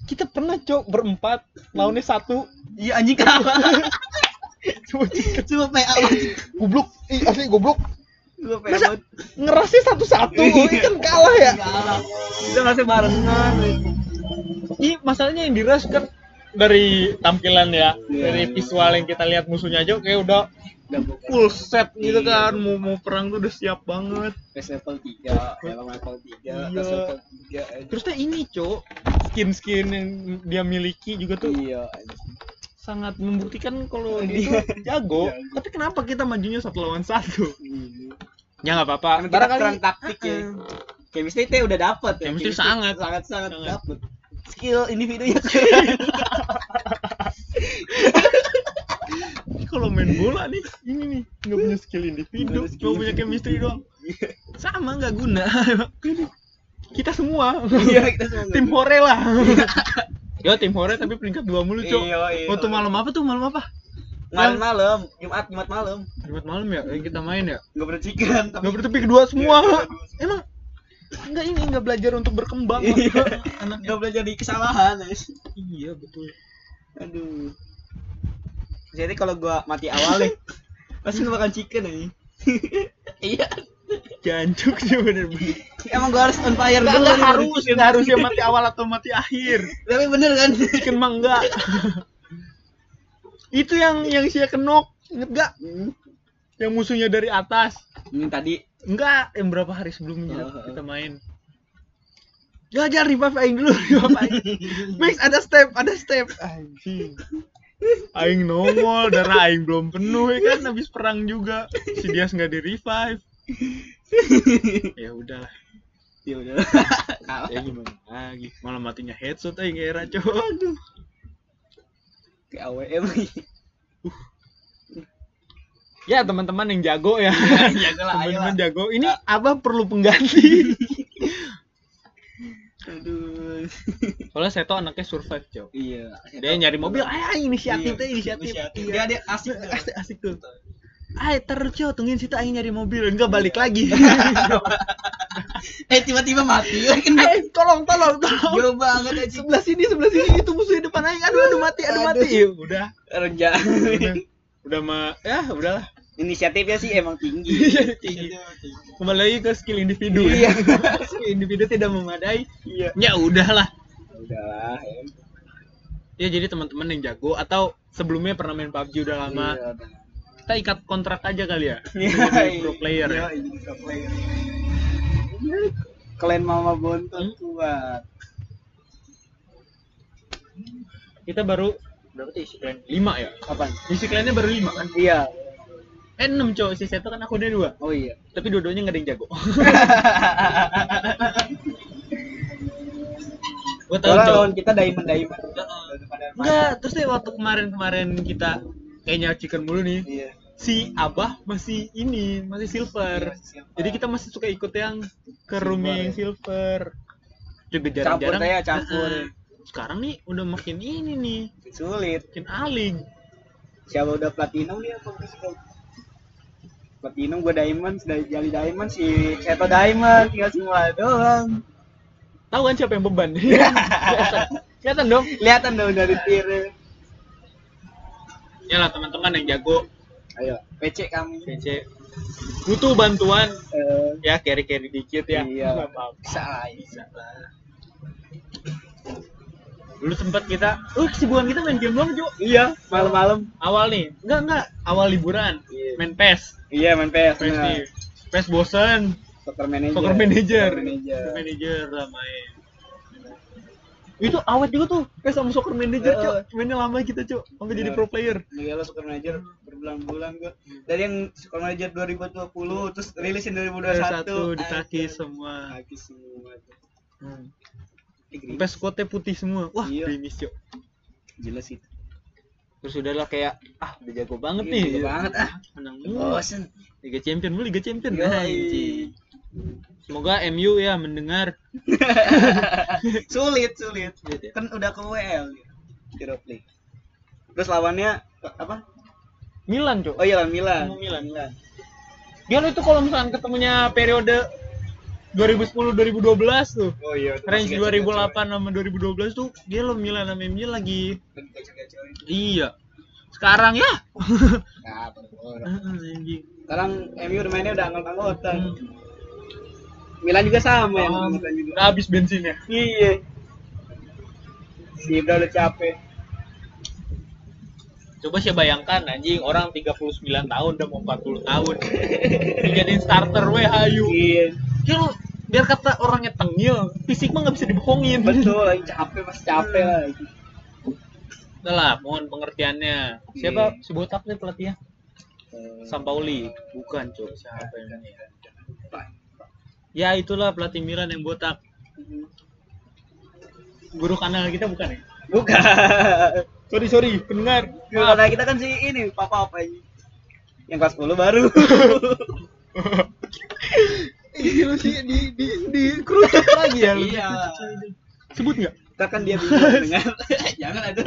[SPEAKER 1] kita pernah cok berempat lawannya satu
[SPEAKER 2] Iya anjing kalah.
[SPEAKER 1] coba cek.
[SPEAKER 2] Cuma PA
[SPEAKER 1] goblok ih asli goblok
[SPEAKER 2] Cuma
[SPEAKER 1] Masa? ngerasnya satu-satu ini kan kalah ya
[SPEAKER 2] Kalah. Kita masih barengan.
[SPEAKER 1] Ih, masalahnya yang diras kan dari tampilan ya,
[SPEAKER 2] Iya.
[SPEAKER 1] dari visual yang kita lihat musuhnya aja kayak udah. Full set gitu
[SPEAKER 2] Iya.
[SPEAKER 1] kan, mau mau perang tuh udah siap banget.
[SPEAKER 2] Tes level 3, helm level 3,
[SPEAKER 1] Iya.
[SPEAKER 2] tes level 3.
[SPEAKER 1] Terus tuh ini, Cok, skin-skin yang dia miliki juga tuh
[SPEAKER 2] Iya.
[SPEAKER 1] sangat membuktikan kalau
[SPEAKER 2] Iya.
[SPEAKER 1] dia tuh jago.
[SPEAKER 2] Jago.
[SPEAKER 1] Tapi kenapa kita majunya satu lawan satu?
[SPEAKER 2] Iya.
[SPEAKER 1] Ya nggak apa-apa.
[SPEAKER 2] Karena kita kurang taktik ya. Chemistry teh udah dapet ya.
[SPEAKER 1] Chemistry sangat.
[SPEAKER 2] sangat sangat
[SPEAKER 1] Sangat.
[SPEAKER 2] dapet. Skill individunya.
[SPEAKER 1] Kalau main bola nih, ini nih nggak punya skill individu,
[SPEAKER 2] Nggak
[SPEAKER 1] cuma punya chemistry doang. Sama nggak guna. kita semua.
[SPEAKER 2] Iya, kita semua.
[SPEAKER 1] tim hore lah. Yo tim hore tapi peringkat dua mulu cok.
[SPEAKER 2] Iya, iya.
[SPEAKER 1] Waktu malam apa tuh malam apa?
[SPEAKER 2] malam malam, Jumat Jumat malam.
[SPEAKER 1] Jumat malam ya yang kita main ya.
[SPEAKER 2] Enggak bercikan tapi
[SPEAKER 1] Nggak bertepi kedua semua.
[SPEAKER 2] Iya.
[SPEAKER 1] Emang enggak ini enggak belajar untuk berkembang.
[SPEAKER 2] Iya. Enggak belajar di kesalahan. guys.
[SPEAKER 1] Iya betul.
[SPEAKER 2] Aduh. Jadi kalau gua mati awal nih, Pasti makan chicken aja. iya.
[SPEAKER 1] Jancuk sih bener-bener.
[SPEAKER 2] Emang gua harus on fire dulu
[SPEAKER 1] enggak
[SPEAKER 2] nih,
[SPEAKER 1] harus, enggak harus ya mati awal atau mati akhir.
[SPEAKER 2] Tapi bener kan?
[SPEAKER 1] Chicken mah enggak. Itu yang yang sia kenok, inget gak?
[SPEAKER 2] Hmm.
[SPEAKER 1] Yang musuhnya dari atas.
[SPEAKER 2] Ini tadi
[SPEAKER 1] Enggak, yang berapa hari sebelumnya
[SPEAKER 2] Oh, oh.
[SPEAKER 1] kita main. Ya jangan revive aing dulu, revive aing. Max ada step, ada step. Anjing. Aing nongol, darah aing belum penuh ya kan habis perang juga. Si Dias nggak di revive. ya udahlah,
[SPEAKER 2] ya udah.
[SPEAKER 1] Ya gimana lagi. Malah matinya headshot aing era cowok. Aduh.
[SPEAKER 2] Kayak AWM.
[SPEAKER 1] Ya teman-teman yang jago ya.
[SPEAKER 2] Jago lah, ayo
[SPEAKER 1] Teman-teman jago. Ini abah perlu pengganti.
[SPEAKER 2] Aduh.
[SPEAKER 1] Soalnya saya tuh anaknya survive, Cok.
[SPEAKER 2] Iya.
[SPEAKER 1] Dia nyari mobil, ayo inisiatif
[SPEAKER 2] Iya,
[SPEAKER 1] teh, inisiatif.
[SPEAKER 2] inisiatif.
[SPEAKER 1] Iya.
[SPEAKER 2] Dia dia asik. tuh.
[SPEAKER 1] asik, asik tuh. Ayo terus Cok, tungguin situ aing nyari mobil, enggak balik lagi.
[SPEAKER 2] Eh tiba-tiba mati. Kan
[SPEAKER 1] Eh, tolong, tolong, tolong.
[SPEAKER 2] jauh banget aja.
[SPEAKER 1] Sebelah sini, sebelah sini itu musuh di depan aing. Aduh, aduh mati, aduh mati.
[SPEAKER 2] Aduh.
[SPEAKER 1] Iya, udah.
[SPEAKER 2] Kerja.
[SPEAKER 1] Udah. Udah mah ya udahlah.
[SPEAKER 2] Inisiatifnya sih emang tinggi.
[SPEAKER 1] Iya, tinggi. Kembali lagi ke skill individu.
[SPEAKER 2] Iya.
[SPEAKER 1] skill individu tidak memadai.
[SPEAKER 2] Iya.
[SPEAKER 1] Ya udahlah.
[SPEAKER 2] Udahlah.
[SPEAKER 1] Ya
[SPEAKER 2] ya.
[SPEAKER 1] jadi teman-teman yang jago atau sebelumnya pernah main PUBG udah lama,
[SPEAKER 2] Iya, udah.
[SPEAKER 1] kita ikat kontrak aja kali ya.
[SPEAKER 2] Iya,
[SPEAKER 1] Jadi pro player
[SPEAKER 2] iya,
[SPEAKER 1] ya.
[SPEAKER 2] iya, pro player. Kalian mama bontot
[SPEAKER 1] Hmm?
[SPEAKER 2] kuat.
[SPEAKER 1] Kita baru berapa klan? 5 ya?
[SPEAKER 2] Kapan?
[SPEAKER 1] Isi klannya baru 5 kan?
[SPEAKER 2] Iya.
[SPEAKER 1] Eh 6 cowok, si Seto kan akunnya 2
[SPEAKER 2] Oh iya.
[SPEAKER 1] Tapi dua-duanya gak ada yang jago Gue
[SPEAKER 2] Soalnya
[SPEAKER 1] cowok
[SPEAKER 2] lawan kita diamond diamond.
[SPEAKER 1] Enggak, terus deh waktu kemarin-kemarin kita kayaknya chicken mulu nih
[SPEAKER 2] Iya.
[SPEAKER 1] Si Abah masih ini, masih silver Jadi kita masih suka ikut yang ke room
[SPEAKER 2] Silver,
[SPEAKER 1] yang
[SPEAKER 2] ya.
[SPEAKER 1] silver Juga
[SPEAKER 2] Campur
[SPEAKER 1] jarang-jarang
[SPEAKER 2] saya, campur.
[SPEAKER 1] Heeh. Sekarang nih udah makin ini nih
[SPEAKER 2] sulit.
[SPEAKER 1] Makin alig
[SPEAKER 2] Siapa udah platinum dia apa? Platinum gua diamond, sudah jadi diamond si Seto diamond tinggal semua doang.
[SPEAKER 1] Tahu kan siapa yang beban? Kelihatan. Dong
[SPEAKER 2] Kelihatan dong dari tir.
[SPEAKER 1] Ya lah teman-teman yang jago
[SPEAKER 2] Ayo, PC kami.
[SPEAKER 1] PC butuh bantuan
[SPEAKER 2] Eh,
[SPEAKER 1] ya carry carry dikit ya
[SPEAKER 2] Iya. Bisa lah.
[SPEAKER 1] bisa lah dulu sempat kita uh kesibukan kita main game doang Jo
[SPEAKER 2] Iya, malam-malam.
[SPEAKER 1] awal nih enggak enggak awal liburan
[SPEAKER 2] Iya.
[SPEAKER 1] main PES
[SPEAKER 2] Iya, main.
[SPEAKER 1] PES
[SPEAKER 2] benar.
[SPEAKER 1] nih PES bosen
[SPEAKER 2] Soccer manager.
[SPEAKER 1] soccer manager
[SPEAKER 2] Soccer manager.
[SPEAKER 1] Soccer manager lah main itu awet juga tuh PES sama soccer manager
[SPEAKER 2] Heeh.
[SPEAKER 1] Cok mainnya lama kita Cok sampai jadi
[SPEAKER 2] Benar.
[SPEAKER 1] pro player
[SPEAKER 2] Iya lo Soccer Manager berbulan-bulan gua. Dari yang Soccer Manager 2020 terus rilis yang 2021.
[SPEAKER 1] satu di kaki
[SPEAKER 2] Anjir.
[SPEAKER 1] semua
[SPEAKER 2] Kaki semua.
[SPEAKER 1] hmm. Sampai putih semua wah
[SPEAKER 2] Iya.
[SPEAKER 1] gerimis Cok
[SPEAKER 2] Jelas itu.
[SPEAKER 1] terus udahlah kayak ah udah jago banget
[SPEAKER 2] Iya,
[SPEAKER 1] nih
[SPEAKER 2] jago banget, ah.
[SPEAKER 1] menang
[SPEAKER 2] Bosen.
[SPEAKER 1] Liga Champion mulu Liga Champion. Anjing. semoga MU ya mendengar
[SPEAKER 2] sulit, sulit.
[SPEAKER 1] Ya?
[SPEAKER 2] Kan udah ke WL Europa League. Terus lawannya apa?
[SPEAKER 1] Milan cok
[SPEAKER 2] Oh iya lawan Milan.
[SPEAKER 1] Ketemu Milan dia itu kalau misalkan ketemunya periode 2010 2012 tuh
[SPEAKER 2] Oh iya.
[SPEAKER 1] range 2008 sama 2012 tuh dia lo Milan sama MU lagi iya sekarang ya
[SPEAKER 2] Nah, Sekarang MU udah mainnya udah anggot-anggotan.
[SPEAKER 1] Hmm.
[SPEAKER 2] Milan juga sama ya.
[SPEAKER 1] Um,
[SPEAKER 2] juga.
[SPEAKER 1] udah habis bensinnya
[SPEAKER 2] Iya. Si udah capek.
[SPEAKER 1] coba sih bayangkan anjing orang 39 tahun udah mau 40 tahun dijadiin starter weh hayu
[SPEAKER 2] Iya.
[SPEAKER 1] Ya lu biar kata orangnya tengil, fisik mah nggak bisa dibohongin.
[SPEAKER 2] Betul, lagi capek masih capek lah.
[SPEAKER 1] Udah lah, mohon pengertiannya. Siapa
[SPEAKER 2] Iya.
[SPEAKER 1] si botak nih pelatihnya?
[SPEAKER 2] Eh,
[SPEAKER 1] Sampaoli. Bukan, Cok. Siapa yang ini? Ya itulah pelatih Milan yang botak. Guru kanal kita bukan ya?
[SPEAKER 2] Bukan.
[SPEAKER 1] Sorry, sorry, pendengar.
[SPEAKER 2] Karena kita kan si ini papa apa ini. Yang kelas 10 baru.
[SPEAKER 1] Iya sih di di di kerucut lagi ya. lu.
[SPEAKER 2] Iya.
[SPEAKER 1] Sebut nggak?
[SPEAKER 2] Kita kan dia dengar. Jangan ada.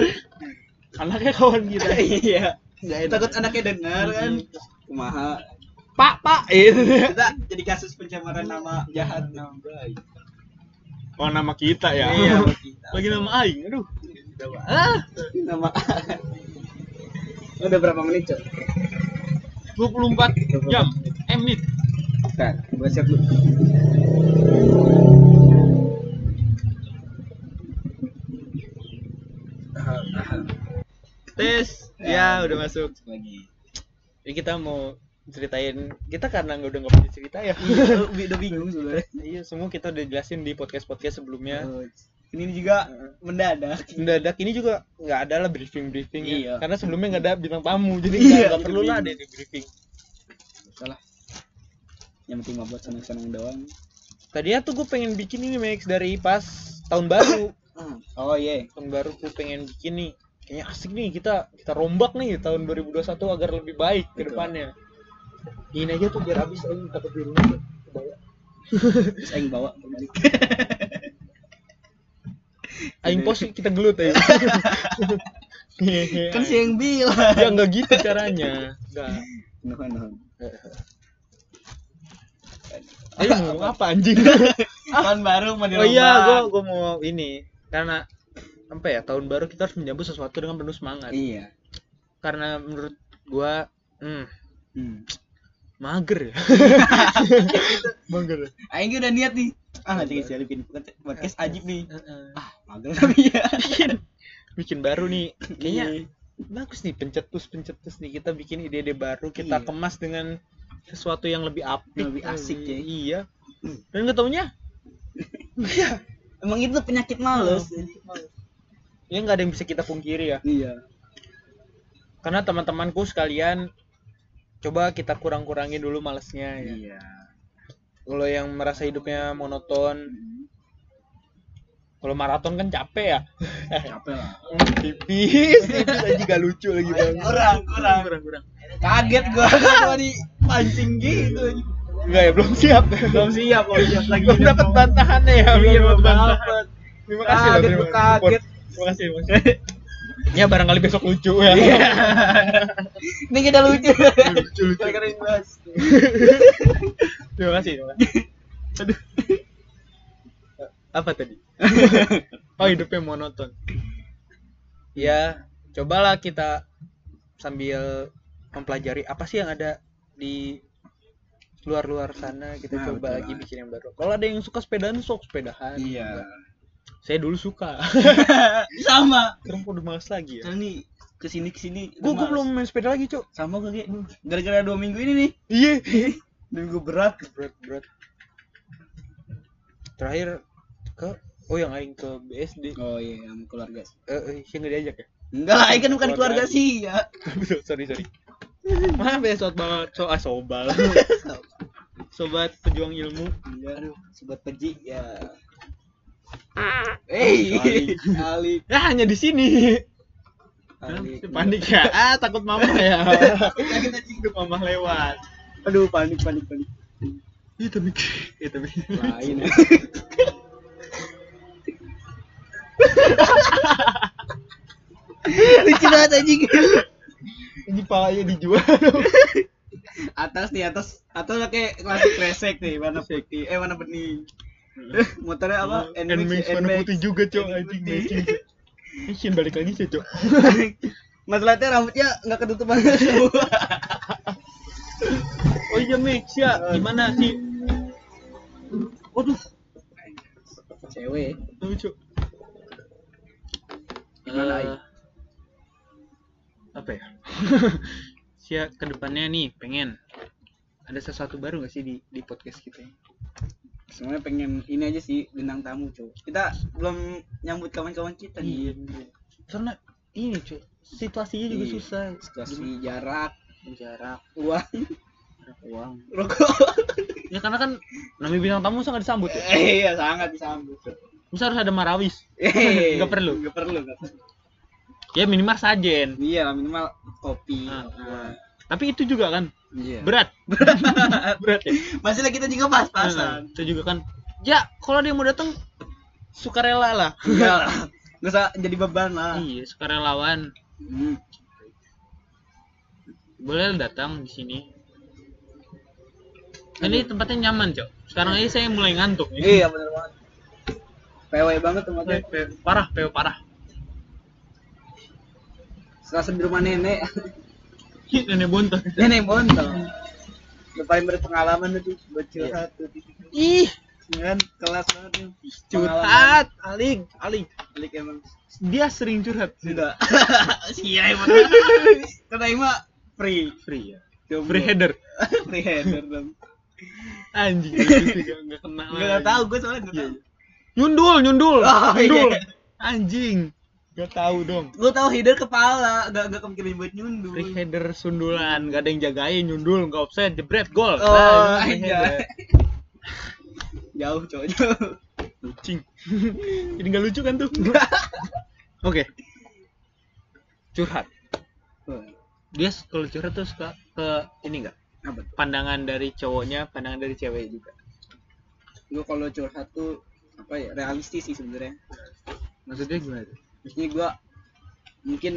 [SPEAKER 1] Anaknya kawan kita.
[SPEAKER 2] Iya. Takut anaknya dengar kan. Kumaha.
[SPEAKER 1] Pak, Pak. Itu.
[SPEAKER 2] Kita jadi kasus pencemaran nama jahat nama baik.
[SPEAKER 1] Oh, nama kita ya.
[SPEAKER 2] Iya, nama kita.
[SPEAKER 1] Lagi nama aing. Aduh. Ah.
[SPEAKER 2] Nama Udah berapa menit, Cok?
[SPEAKER 1] 24 jam. Eh menit.
[SPEAKER 2] Bentar, gua siap dulu.
[SPEAKER 1] Tes. Ya, udah masuk.
[SPEAKER 2] lagi.
[SPEAKER 1] Jadi kita mau ceritain kita karena nggak udah nggak punya cerita ya.
[SPEAKER 2] Iya, udah bingung sebenarnya.
[SPEAKER 1] Iya, semua kita udah jelasin di podcast-podcast sebelumnya.
[SPEAKER 2] Oh, Ini juga mendadak.
[SPEAKER 1] Mendadak ini juga nggak ada lah briefing briefing
[SPEAKER 2] Iya.
[SPEAKER 1] karena sebelumnya nggak ada bintang tamu jadi
[SPEAKER 2] Iya,
[SPEAKER 1] nggak
[SPEAKER 2] itu
[SPEAKER 1] perlu lah ada di briefing.
[SPEAKER 2] Salah. Yang penting mah buat senang-senang doang.
[SPEAKER 1] Tadinya tuh gue pengen bikin ini Max dari pas tahun baru.
[SPEAKER 2] Oh iya.
[SPEAKER 1] tahun baru gue pengen bikin nih kayaknya asik nih kita kita rombak nih tahun 2021 agar lebih baik ke depannya ini aja tuh biar habis aja takut di rumah tuh. Kebawa.
[SPEAKER 2] Terus aing bawa kembali.
[SPEAKER 1] aing pos kita gelut aja
[SPEAKER 2] kan si yang bilang.
[SPEAKER 1] ya nggak gitu caranya nggak
[SPEAKER 2] Nuhun nuhun.
[SPEAKER 1] Ayo ngomong apa anjing
[SPEAKER 2] Tahun baru mau
[SPEAKER 1] oh iya gue gue mau ini karena apa ya tahun baru kita harus menyambut sesuatu dengan penuh semangat
[SPEAKER 2] Iya.
[SPEAKER 1] karena menurut gua hmm,
[SPEAKER 2] Hmm.
[SPEAKER 1] mager ya mager
[SPEAKER 2] Aing udah niat nih. Ah, nanti sih bikin podcast ajib nih.
[SPEAKER 1] Heeh.
[SPEAKER 2] Ah, mager tapi ya.
[SPEAKER 1] bikin bikin baru nih kayaknya bagus nih pencetus pencetus nih kita bikin ide-ide baru kita
[SPEAKER 2] Iya.
[SPEAKER 1] kemas dengan sesuatu yang lebih apik
[SPEAKER 2] Lebih asik, ya.
[SPEAKER 1] iya dan ketemunya
[SPEAKER 2] Emang itu penyakit males.
[SPEAKER 1] ya nggak ada yang bisa kita pungkiri ya
[SPEAKER 2] Iya.
[SPEAKER 1] karena teman-temanku sekalian coba kita kurang-kurangin dulu malesnya ya
[SPEAKER 2] Iya.
[SPEAKER 1] kalau yang merasa hidupnya monoton kalau maraton kan capek ya
[SPEAKER 2] Capek lah.
[SPEAKER 1] tipis tipis aja gak lucu lagi bang
[SPEAKER 2] Kurang, kurang.
[SPEAKER 1] kurang kurang
[SPEAKER 2] Kaget gua kalau dipancing gitu.
[SPEAKER 1] Enggak ya, belum siap.
[SPEAKER 2] Belum siap, belum siap lagi.
[SPEAKER 1] belum dapat bantahannya ya,
[SPEAKER 2] Iya,
[SPEAKER 1] belum dapat bantahan. Terima kasih loh,
[SPEAKER 2] Kaget,
[SPEAKER 1] terima kasih. Terima kasih, kasih. Ya barangkali besok lucu ya.
[SPEAKER 2] Iya. Ini kita lucu.
[SPEAKER 1] lucu, lucu.
[SPEAKER 2] Yang bahas.
[SPEAKER 1] Terima kasih. Terima kasih. Aduh. Apa tadi? oh, hidupnya monoton. Ya, cobalah kita sambil mempelajari apa sih yang ada di luar-luar sana kita
[SPEAKER 2] Nah,
[SPEAKER 1] coba
[SPEAKER 2] betul
[SPEAKER 1] lagi bikin yang baru. Kalau ada yang suka sepedaan sok sepedahan.
[SPEAKER 2] Iya.
[SPEAKER 1] Saya dulu suka.
[SPEAKER 2] Sama.
[SPEAKER 1] Sekarang udah males lagi ya.
[SPEAKER 2] Sekarang nih ke sini ke sini.
[SPEAKER 1] Gue gue belum main sepeda lagi, Cok.
[SPEAKER 2] sama gue kayak gara-gara dua minggu ini nih
[SPEAKER 1] Iya.
[SPEAKER 2] minggu berat
[SPEAKER 1] berat berat. Terakhir ke oh yang aing ke BSD.
[SPEAKER 2] oh iya sama keluarga
[SPEAKER 1] Eh, eh, sih nggak diajak ya?
[SPEAKER 2] enggak lah ini kan bukan
[SPEAKER 1] Keluarga.
[SPEAKER 2] keluarga sih ya
[SPEAKER 1] sorry sorry. Maaf ya sobat banget, so ah, sobal. Sobat pejuang ilmu.
[SPEAKER 2] iya aduh sobat peji ya Hey,
[SPEAKER 1] Ali.
[SPEAKER 2] Ali,
[SPEAKER 1] Ya hanya di sini.
[SPEAKER 2] Ali.
[SPEAKER 1] Panik ya. Ah, takut mama ya. takut mama lewat.
[SPEAKER 2] Aduh, panik, panik, panik.
[SPEAKER 1] Iya tapi iya tapi
[SPEAKER 2] Lain. Lucu banget anjing.
[SPEAKER 1] Ini palanya dijual.
[SPEAKER 2] Atas nih, atas atas kayak klasik kresek nih, warna putih. Eh, warna bening. Motornya apa?
[SPEAKER 1] Nmax warna putih juga, Cok. Anjing matching. Shin balik lagi sih, Cok.
[SPEAKER 2] Masalahnya rambutnya nggak ketutupan semua.
[SPEAKER 1] Oh iya Mix ya, gimana sih? Waduh,
[SPEAKER 2] Cewek.
[SPEAKER 1] lucu.
[SPEAKER 2] Gimana, Ai?
[SPEAKER 1] Apa ya? Sia ke depannya nih pengen ada sesuatu baru gak sih di di podcast kita?
[SPEAKER 2] Sebenarnya pengen ini aja sih bintang tamu, cuy. Kita belum nyambut kawan-kawan kita
[SPEAKER 1] Iya.
[SPEAKER 2] nih.
[SPEAKER 1] Karena ini cuy, situasinya juga
[SPEAKER 2] Iya.
[SPEAKER 1] susah.
[SPEAKER 2] Situasi jarak,
[SPEAKER 1] jarak,
[SPEAKER 2] uang,
[SPEAKER 1] uang.
[SPEAKER 2] rokok.
[SPEAKER 1] Ya karena kan namanya bintang tamu sangat disambut ya.
[SPEAKER 2] Iya, sangat disambut.
[SPEAKER 1] Masa harus ada marawis?
[SPEAKER 2] Eh,
[SPEAKER 1] Nggak perlu.
[SPEAKER 2] Nggak perlu, nggak perlu.
[SPEAKER 1] Ya minimal sajen.
[SPEAKER 2] Iya, minimal kopi.
[SPEAKER 1] Nah,
[SPEAKER 2] Nah,
[SPEAKER 1] Tapi itu juga kan
[SPEAKER 2] Iya.
[SPEAKER 1] berat. berat ya.
[SPEAKER 2] Masih kita juga pas-pasan.
[SPEAKER 1] Nah, itu juga kan ya kalau dia mau datang sukarela lah
[SPEAKER 2] Iya lah. Nggak usah jadi beban lah.
[SPEAKER 1] iya sukarelawan
[SPEAKER 2] Hmm.
[SPEAKER 1] boleh datang di sini ini tempatnya nyaman cok sekarang aja saya mulai ngantuk.
[SPEAKER 2] Iya, bener banget. PW banget tempatnya.
[SPEAKER 1] Parah peo parah
[SPEAKER 2] Serasa di rumah nenek.
[SPEAKER 1] nenek bontot.
[SPEAKER 2] Nenek bontong udah paling berpengalaman itu buat curhat tuh
[SPEAKER 1] ih.
[SPEAKER 2] Kan kelas banget nih
[SPEAKER 1] curhat aling aling.
[SPEAKER 2] Alik emang.
[SPEAKER 1] Dia sering curhat.
[SPEAKER 2] Sudah sia emang karena emang free.
[SPEAKER 1] Free ya?
[SPEAKER 2] Jomblo.
[SPEAKER 1] free header.
[SPEAKER 2] Free header dong
[SPEAKER 1] anjing. Itu juga nggak kena
[SPEAKER 2] nggak nggak tahu gue soalnya nggak
[SPEAKER 1] Iya,
[SPEAKER 2] tahu.
[SPEAKER 1] nyundul nyundul.
[SPEAKER 2] Oh,
[SPEAKER 1] nyundul.
[SPEAKER 2] Iya.
[SPEAKER 1] anjing nggak tahu dong.
[SPEAKER 2] Gue tahu header kepala nggak nggak kepikiran buat nyundul.
[SPEAKER 1] Free header sundulan gak ada yang jagain nyundul nggak offset jebret gol.
[SPEAKER 2] Oh,
[SPEAKER 1] Nah, header.
[SPEAKER 2] jauh cowok jauh
[SPEAKER 1] kucing jadi nggak lucu kan tuh? Oke. Curhat. Dia kalau curhat tuh suka ke ini nggak?
[SPEAKER 2] Apa
[SPEAKER 1] pandangan dari cowoknya pandangan dari cewek juga.
[SPEAKER 2] Gue kalau curhat tuh apa ya realistis sih sebenarnya.
[SPEAKER 1] Maksudnya gimana
[SPEAKER 2] maksudnya gue mungkin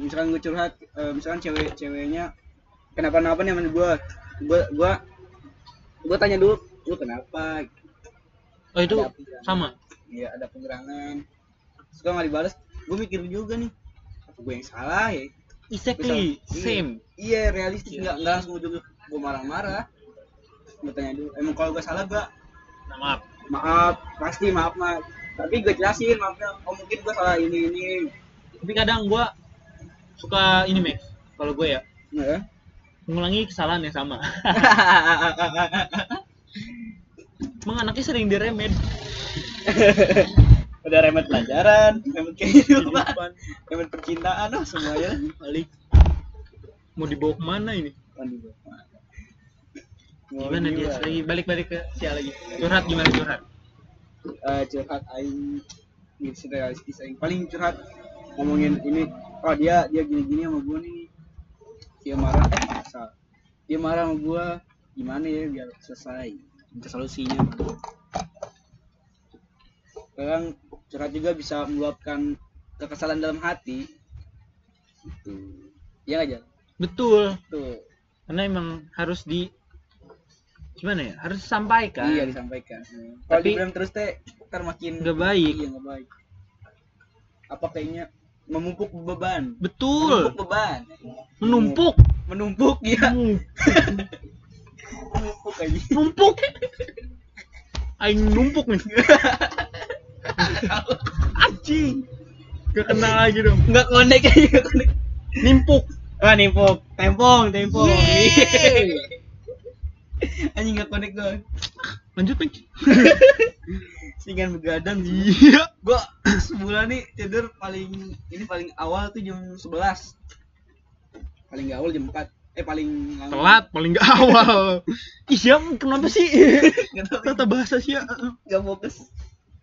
[SPEAKER 2] misalkan gue curhat eh, misalkan cewek ceweknya kenapa-napa nih sama gue gue gue gue tanya dulu lu kenapa?
[SPEAKER 1] Oh itu sama?
[SPEAKER 2] Iya ada pengerangan suka nggak dibalas gue mikir juga nih apa gue yang salah ya?
[SPEAKER 1] Exactly
[SPEAKER 2] Misal-
[SPEAKER 1] same.
[SPEAKER 2] Iya realistis nggak nggak langsung ujung gue marah-marah. Gue tanya dulu emang kalau gue salah gue
[SPEAKER 1] nah, maaf.
[SPEAKER 2] Maaf pasti maaf maaf tapi gue jelasin maafnya oh mungkin gue salah ini ini.
[SPEAKER 1] Tapi kadang gua suka ini Max kalau gue ya. Mengulangi kesalahan yang sama. Emang anaknya sering diremed
[SPEAKER 2] udah remet pelajaran remet kehidupan remet percintaan oh semuanya.
[SPEAKER 1] Balik. Mau dibawa ke mana ini?
[SPEAKER 2] Waduh,
[SPEAKER 1] gimana dia? lagi balik balik ke siapa lagi. Curhat gimana curhat
[SPEAKER 2] Eh, curhat aing gitu realistis aing paling curhat ngomongin ini. Oh dia dia gini gini sama gue nih. Dia marah eh dia marah sama gue gimana ya biar selesai? Minta solusinya. Kadang curhat juga bisa meluapkan kekesalan dalam hati. Gitu ya aja
[SPEAKER 1] betul.
[SPEAKER 2] Tuh
[SPEAKER 1] karena emang harus di gimana ya? Harus disampaikan.
[SPEAKER 2] Iya disampaikan. Kalau
[SPEAKER 1] Tapi-
[SPEAKER 2] dibilang terus teh ntar makin
[SPEAKER 1] nggak baik.
[SPEAKER 2] Iya nggak baik. Apa kayaknya? Memumpuk beban.
[SPEAKER 1] Betul.
[SPEAKER 2] Menumpuk beban.
[SPEAKER 1] Menumpuk.
[SPEAKER 2] Menumpuk ya
[SPEAKER 1] Hmm,
[SPEAKER 2] menumpuk aja
[SPEAKER 1] numpuk aing numpuk nih. Anjing gak kenal lagi dong.
[SPEAKER 2] Nggak konek aja konek
[SPEAKER 1] nimpuk.
[SPEAKER 2] Ah nimpuk. Tempong tempong.
[SPEAKER 1] Yeay.
[SPEAKER 2] anjing nggak konek gue
[SPEAKER 1] lanjut Max
[SPEAKER 2] singan begadang
[SPEAKER 1] iya.
[SPEAKER 2] Gua sebulan nih tidur paling ini paling awal tuh jam 11 paling gak awal jam 4 eh paling
[SPEAKER 1] telat paling gak awal. Ih siap kenapa sih? Tata bahasa sih ya.
[SPEAKER 2] Gak fokus.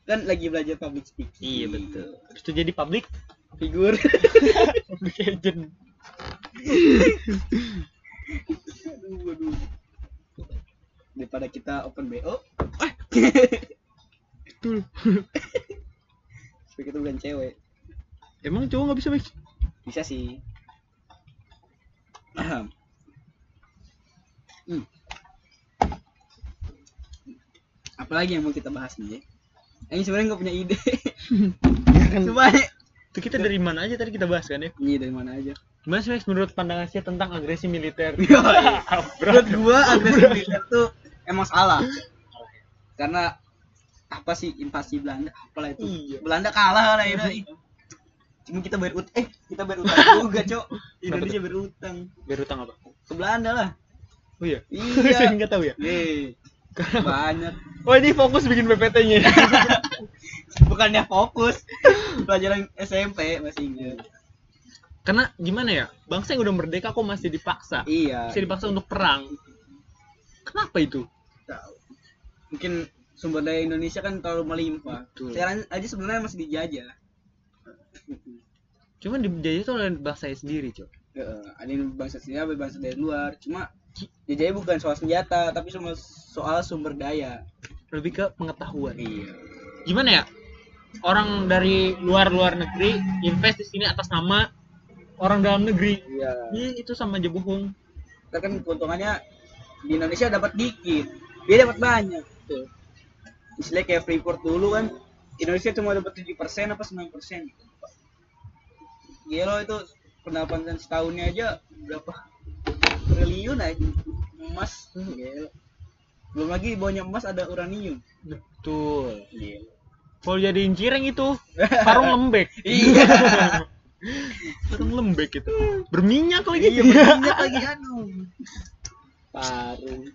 [SPEAKER 2] Kan lagi belajar public speaking.
[SPEAKER 1] Iya betul. Terus itu jadi public?
[SPEAKER 2] Figur.
[SPEAKER 1] Public agent
[SPEAKER 2] daripada kita open bo
[SPEAKER 1] betul.
[SPEAKER 2] Supaya kita bukan cewek.
[SPEAKER 1] Emang cowok nggak bisa Max?
[SPEAKER 2] Bisa sih. Hmm. apalagi yang mau kita bahas nih ini sebenarnya nggak punya ide. Cuma
[SPEAKER 1] itu kita dari mana aja tadi kita bahas kan ya
[SPEAKER 2] ini dari mana aja.
[SPEAKER 1] Sih Max menurut pandangan saya tentang agresi militer.
[SPEAKER 2] Menurut gua agresi militer tuh emang salah. Karena apa sih invasi Belanda? Apalah itu?
[SPEAKER 1] Iya.
[SPEAKER 2] Belanda kalah lah itu cuma kita bayar ut eh kita bayar utang juga cok. Indonesia bayar utang.
[SPEAKER 1] Biar utang apa?
[SPEAKER 2] Ke Belanda lah.
[SPEAKER 1] Oh iya?
[SPEAKER 2] Iya.
[SPEAKER 1] saya nggak tahu ya.
[SPEAKER 2] Yeay. banyak.
[SPEAKER 1] Oh ini fokus bikin PPT-nya
[SPEAKER 2] bukannya fokus. Pelajaran SMP masih ingat.
[SPEAKER 1] Karena gimana ya? Bangsa yang udah merdeka kok masih dipaksa.
[SPEAKER 2] Iya.
[SPEAKER 1] Masih dipaksa untuk perang. Kenapa itu
[SPEAKER 2] tahu. Mungkin sumber daya Indonesia kan terlalu melimpah.
[SPEAKER 1] Betul.
[SPEAKER 2] sekarang aja sebenarnya masih dijajah.
[SPEAKER 1] Cuman dijajah tuh oleh bangsanya sendiri cok.
[SPEAKER 2] Heeh, ada yang bangsa sini ada bangsa dari luar. Cuma jajahnya bukan soal senjata tapi cuma soal sumber daya.
[SPEAKER 1] Lebih ke pengetahuan.
[SPEAKER 2] Iya.
[SPEAKER 1] Gimana ya? Orang dari luar luar negeri invest di sini atas nama orang dalam negeri.
[SPEAKER 2] Iya.
[SPEAKER 1] Iya itu sama aja bohong.
[SPEAKER 2] Ntar kan keuntungannya di Indonesia dapat dikit dia dapat banyak tuh istilahnya kayak Freeport dulu kan Indonesia cuma dapat 7% apa 9% gitu. Gila itu pendapatan setahunnya aja berapa triliun aja. Emas Gila. belum lagi bawahnya emas ada uranium.
[SPEAKER 1] Betul.
[SPEAKER 2] Gila.
[SPEAKER 1] kalau jadiin cireng itu karung lembek.
[SPEAKER 2] Iya.
[SPEAKER 1] Karung lembek itu. Berminyak lagi.
[SPEAKER 2] Iya berminyak lagi aduh. Paru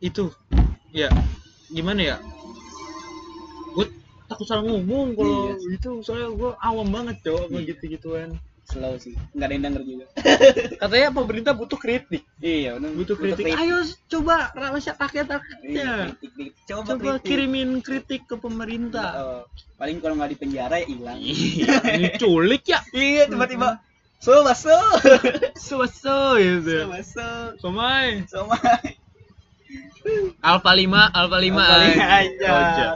[SPEAKER 1] itu. Ya gimana ya? Gue takut salah ngomong kalau itu soalnya gue awam banget cowok
[SPEAKER 2] Iya.
[SPEAKER 1] gitu gituan
[SPEAKER 2] slow sih. Nggak ada yang denger juga.
[SPEAKER 1] Katanya pemerintah butuh kritik.
[SPEAKER 2] Iya benar
[SPEAKER 1] butuh kritik. ayo coba rakyat rakyat
[SPEAKER 2] Iya, kritik, kritik. coba,
[SPEAKER 1] coba
[SPEAKER 2] kritik.
[SPEAKER 1] kirimin kritik ke pemerintah.
[SPEAKER 2] Oh, paling kalau nggak di penjara ya hilang.
[SPEAKER 1] Iya ini culik ya.
[SPEAKER 2] Iya tiba-tiba so baso
[SPEAKER 1] so so gitu
[SPEAKER 2] so baso
[SPEAKER 1] somai alfa 5 alfa 5
[SPEAKER 2] paling
[SPEAKER 1] aja
[SPEAKER 2] aja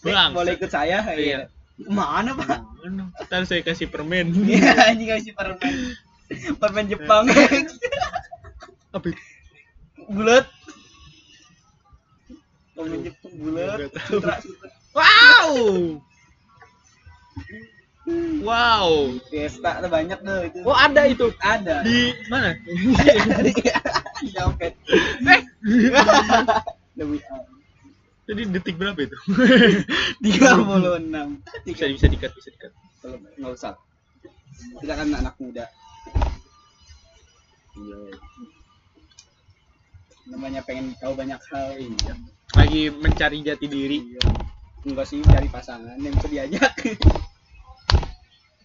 [SPEAKER 1] Bang,
[SPEAKER 2] boleh ikut saya?
[SPEAKER 1] Iya.
[SPEAKER 2] mana pak?
[SPEAKER 1] Ntar saya kasih permen.
[SPEAKER 2] iya anjing kasih permen. Permen Jepang.
[SPEAKER 1] Apa? Itu?
[SPEAKER 2] bulat. Permen Jepang bulat.
[SPEAKER 1] Wow. Wow.
[SPEAKER 2] fiesta tuh banyak tuh itu.
[SPEAKER 1] Oh ada itu?
[SPEAKER 2] Ada.
[SPEAKER 1] Di mana?
[SPEAKER 2] di dompet
[SPEAKER 1] eh,
[SPEAKER 2] demi
[SPEAKER 1] jadi detik berapa itu?
[SPEAKER 2] tiga puluh enam.
[SPEAKER 1] Bisa bisa dikat bisa dikat.
[SPEAKER 2] kalau nggak usah. Kita kan anak muda.
[SPEAKER 1] Iya.
[SPEAKER 2] namanya pengen tahu banyak hal iya
[SPEAKER 1] Lagi mencari jati diri.
[SPEAKER 2] enggak sih cari pasangan. Yang bisa diajak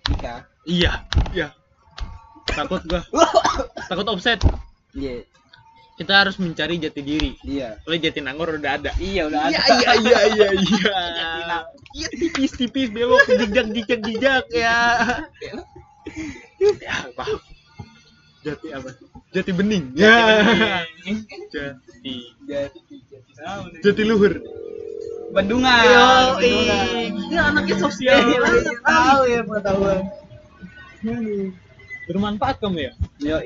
[SPEAKER 2] nikah
[SPEAKER 1] Iya, iya. Takut gua. Takut offset.
[SPEAKER 2] iya
[SPEAKER 1] Kita harus mencari jati diri.
[SPEAKER 2] iya
[SPEAKER 1] Oleh Jatinangor udah ada.
[SPEAKER 2] iya udah ada
[SPEAKER 1] Iya iya iya iya iya. Iya tipis tipis belok jejak jejak jejak ya. Ya paham. Jati apa? Jati bening. Ya. Jati.
[SPEAKER 2] jadi tahu nih.
[SPEAKER 1] Jati luhur.
[SPEAKER 2] Bandungan.
[SPEAKER 1] Yo. Ini anaknya sosial.
[SPEAKER 2] Iya,
[SPEAKER 1] banget.
[SPEAKER 2] tahu. Ya pengetahuan.
[SPEAKER 1] Bermanfaat kamu ya?
[SPEAKER 2] yo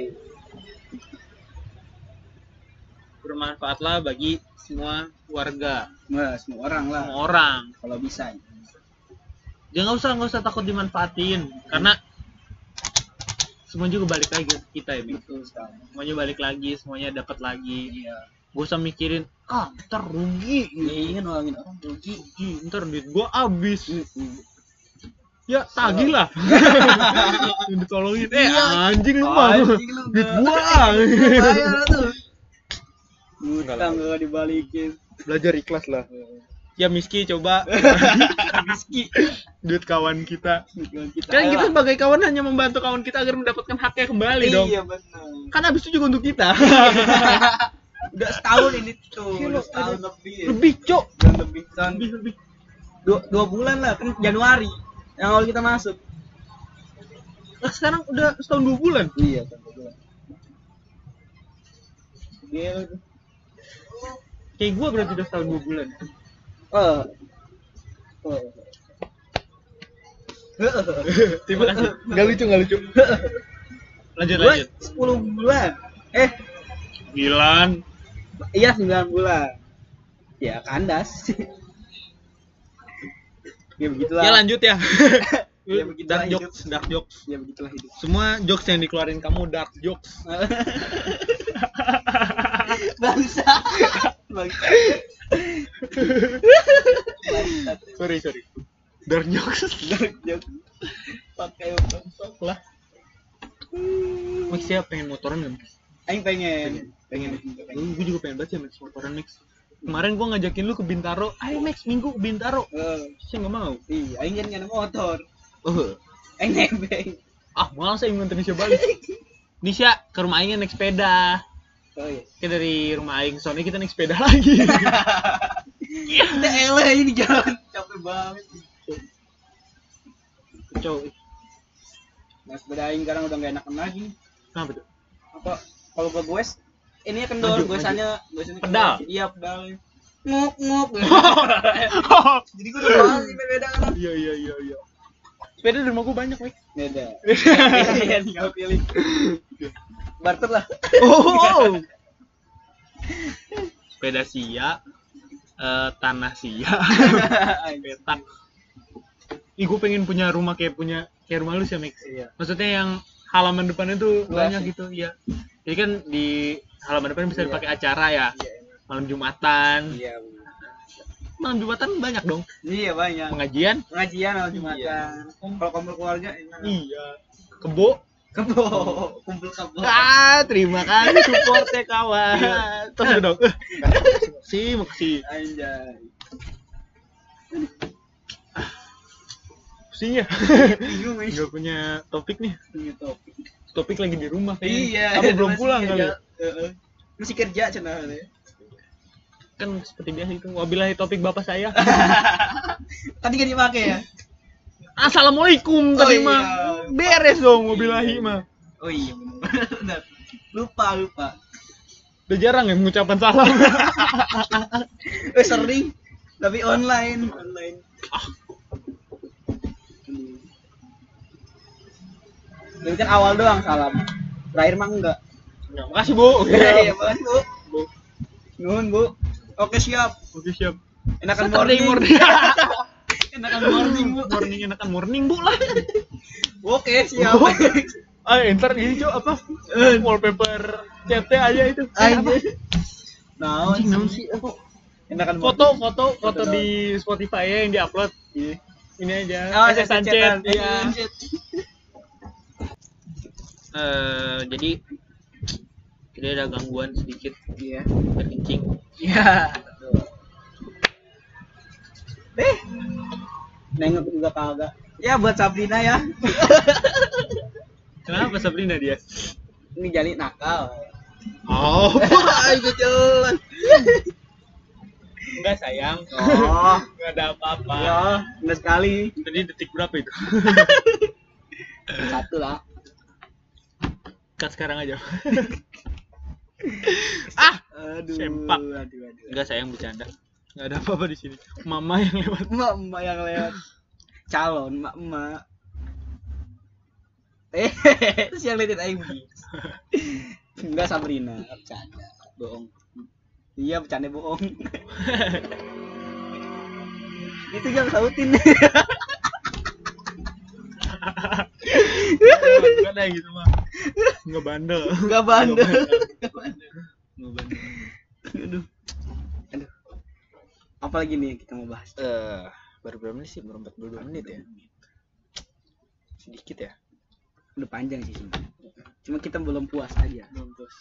[SPEAKER 1] Bermanfaatlah bagi semua warga,
[SPEAKER 2] Nah, semua orang lah.
[SPEAKER 1] Semua orang.
[SPEAKER 2] kalau bisa.
[SPEAKER 1] Ya nggak usah nggak usah takut dimanfaatin. Karena semua juga balik lagi ke kita ya,
[SPEAKER 2] betul sekali.
[SPEAKER 1] Semuanya balik lagi, semuanya dapat lagi.
[SPEAKER 2] iya.
[SPEAKER 1] Gak usah mikirin, ah ntar rugi.
[SPEAKER 2] iya nolongin orang rugi
[SPEAKER 1] Rugi, ntar duit gua habis.
[SPEAKER 2] Mm-mm.
[SPEAKER 1] Ya tagih lah. Ditolongin, eh
[SPEAKER 2] Iya.
[SPEAKER 1] anjing lu mah. Duit gua.
[SPEAKER 2] bayar tuh utang gak dibalikin
[SPEAKER 1] Belajar ikhlas lah. Ya Miski coba
[SPEAKER 2] Rizky
[SPEAKER 1] duit kawan kita.
[SPEAKER 2] kita
[SPEAKER 1] Kan kita sebagai kawan hanya membantu kawan kita agar mendapatkan haknya kembali dong.
[SPEAKER 2] iya benar
[SPEAKER 1] Kan habis itu juga untuk kita.
[SPEAKER 2] udah setahun ini tuh udah setahun lebih ya.
[SPEAKER 1] lebih, Cok.
[SPEAKER 2] Udah lebih tahun
[SPEAKER 1] Lebih lebih.
[SPEAKER 2] dua, dua bulan lah kan Januari yang awal kita masuk
[SPEAKER 1] Nah, sekarang udah setahun dua bulan.
[SPEAKER 2] iya tahun dua bulan Gila.
[SPEAKER 1] Kayak gua berarti udah setahun dua bulan.
[SPEAKER 2] oh oh
[SPEAKER 1] Terima kasih. Gak lucu, gak lucu. lanjut,
[SPEAKER 2] Gua
[SPEAKER 1] lanjut.
[SPEAKER 2] 10 bulan eh
[SPEAKER 1] Bilan.
[SPEAKER 2] Iya 9 bulan ya kandas ya begitulah
[SPEAKER 1] Ya lanjut ya.
[SPEAKER 2] Ya, begitulah
[SPEAKER 1] dark
[SPEAKER 2] hidup.
[SPEAKER 1] jokes, dark jokes.
[SPEAKER 2] ya begitulah hidup
[SPEAKER 1] Semua jokes yang dikeluarin kamu dark jokes.
[SPEAKER 2] bangsa bangsa.
[SPEAKER 1] Sorry, sorry. Dark jokes.
[SPEAKER 2] Dark joke. pakai bangsat
[SPEAKER 1] lah. Max ya pengen motoran?
[SPEAKER 2] Aing pengen pengen
[SPEAKER 1] Gue juga pengen banget ya Max motoran Max. Kemarin gua ngajakin lu ke Bintaro. Ayo Max, minggu ke Bintaro.
[SPEAKER 2] Eh,
[SPEAKER 1] Saya nggak mau.
[SPEAKER 2] iya kan nggak ada motor
[SPEAKER 1] Oh.
[SPEAKER 2] aing nebeng
[SPEAKER 1] Ah, malah saya ingin Nisha balik. Nisha ke rumah Aing naik sepeda.
[SPEAKER 2] oh iya
[SPEAKER 1] Kita dari rumah Aing soalnya kita naik sepeda lagi.
[SPEAKER 2] udah elah ini jalan capek banget
[SPEAKER 1] Cowok.
[SPEAKER 2] nah sepeda aing sekarang udah nggak enakan lagi
[SPEAKER 1] Kenapa tuh?
[SPEAKER 2] apa kalau ke goes ini kendor goesannya goesannya
[SPEAKER 1] Pedal?
[SPEAKER 2] iya pedal nguk nguk jadi gue udah males sih beda kan
[SPEAKER 1] Iya iya iya iya. Sepeda di rumah gua banyak, Max.
[SPEAKER 2] beda iya tinggal pilih barter lah
[SPEAKER 1] Oh. Sepeda sia, eh, tanah sia, petak. Ih, gue pengen punya rumah kayak punya kayak rumah lu sih Mix
[SPEAKER 2] Iya.
[SPEAKER 1] maksudnya yang halaman depannya tuh
[SPEAKER 2] Luas
[SPEAKER 1] banyak
[SPEAKER 2] ya?
[SPEAKER 1] gitu ya jadi kan di halaman depan bisa
[SPEAKER 2] Iya.
[SPEAKER 1] dipakai acara ya
[SPEAKER 2] Iya.
[SPEAKER 1] malam jumatan
[SPEAKER 2] Iya.
[SPEAKER 1] malam jumatan banyak dong
[SPEAKER 2] Iya banyak.
[SPEAKER 1] pengajian
[SPEAKER 2] Pengajian kalau Jumatan.
[SPEAKER 1] Iya.
[SPEAKER 2] Kalau kumpul keluarga enak.
[SPEAKER 1] iya kebo
[SPEAKER 2] Kebo, kumpul kebo.
[SPEAKER 1] ah terima kasih supportnya kawan terus dong Eh, maksi
[SPEAKER 2] Anjay. nih.
[SPEAKER 1] nggak punya topik nih
[SPEAKER 2] Punya topik.
[SPEAKER 1] Topik lagi di rumah.
[SPEAKER 2] Iya.
[SPEAKER 1] apa belum pulang kali
[SPEAKER 2] kerja. Heeh. Masih kerja cenah ya.
[SPEAKER 1] kan seperti biasa itu wabillahi topik bapak saya
[SPEAKER 2] Tadi kan dipakai ya?
[SPEAKER 1] assalamualaikum
[SPEAKER 2] Oh,
[SPEAKER 1] tadi
[SPEAKER 2] iya.
[SPEAKER 1] mah beres dong wabillahi mah
[SPEAKER 2] Oh iya benar. lupa lupa.
[SPEAKER 1] udah jarang ya mengucapkan salam
[SPEAKER 2] Eh sering tapi online online. Jadi kan awal doang salam. Terakhir mah enggak.
[SPEAKER 1] Ya, makasih bu
[SPEAKER 2] Iya, banget, Bu. Nuhun, Bu. Oke, siap.
[SPEAKER 1] oke siap
[SPEAKER 2] Enakan morning.
[SPEAKER 1] morning
[SPEAKER 2] Enakan morning, Bu.
[SPEAKER 1] morning enakan morning bu lah
[SPEAKER 2] Oke, siap.
[SPEAKER 1] Bu. ah ntar ini cok apa wallpaper CT aja itu Eh?
[SPEAKER 2] Anjir. Nah,
[SPEAKER 1] naon sih apa?
[SPEAKER 2] Enakan
[SPEAKER 1] foto foto foto di Spotify ya yang diupload ini aja
[SPEAKER 2] Oh,
[SPEAKER 1] Sanchez iya Eh, jadi kita ada gangguan sedikit
[SPEAKER 2] Iya.
[SPEAKER 1] berkencing
[SPEAKER 2] Iya. Eh. Nengok juga kagak. Ya buat Sabrina ya.
[SPEAKER 1] kenapa Sabrina dia
[SPEAKER 2] Ini jali nakal.
[SPEAKER 1] oh
[SPEAKER 2] itu jalan.
[SPEAKER 1] enggak sayang
[SPEAKER 2] Oh.
[SPEAKER 1] enggak ada apa-apa
[SPEAKER 2] Ya, benar sekali.
[SPEAKER 1] tadi detik berapa itu
[SPEAKER 2] Satu lah.
[SPEAKER 1] Cut sekarang aja ah
[SPEAKER 2] Aduh.
[SPEAKER 1] Sempak.
[SPEAKER 2] Aduh, aduh.
[SPEAKER 1] enggak sayang bercanda enggak ada apa-apa di sini mama yang lewat
[SPEAKER 2] emak yang lewat. Calon emak. Eh, terus yang liatin aing Enggak Sabrina, bercanda, bohong. Iya, bercanda bohong. Itu jangan sautin.
[SPEAKER 1] enggak ada gitu mah enggak bandel.
[SPEAKER 2] Enggak bandel.
[SPEAKER 1] enggak bandel.
[SPEAKER 2] Aduh. Aduh. Apalagi nih yang kita mau bahas?
[SPEAKER 1] eh baru berapa menit sih? Baru 42 menit ya? sedikit ya?
[SPEAKER 2] Udah panjang sih sebenarnya. Cuma kita belum puas aja.
[SPEAKER 1] belum terus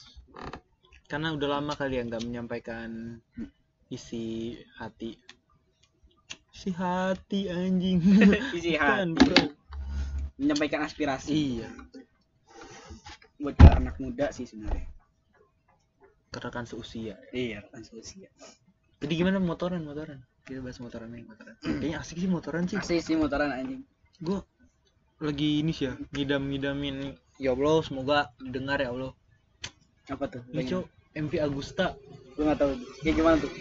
[SPEAKER 1] karena udah lama kali ya nggak menyampaikan isi hati. Si hati anjing.
[SPEAKER 2] Isi
[SPEAKER 1] Bukan,
[SPEAKER 2] hati. Menyampaikan aspirasi.
[SPEAKER 1] Iya
[SPEAKER 2] buat ke anak muda sih sebenarnya.
[SPEAKER 1] karena kan seusia
[SPEAKER 2] Iya, kan solusi.
[SPEAKER 1] jadi gimana motoran motoran kita bahas motoran aja motoran kayaknya asik sih motoran sih
[SPEAKER 2] Asli sih motoran anjing.
[SPEAKER 1] gue lagi ini sih ya ngidam ngidamin ya Allah semoga didengar ya Allah
[SPEAKER 2] Apa tuh?
[SPEAKER 1] cok MV Agusta
[SPEAKER 2] Gue gak tahu. Kayak gimana tuh?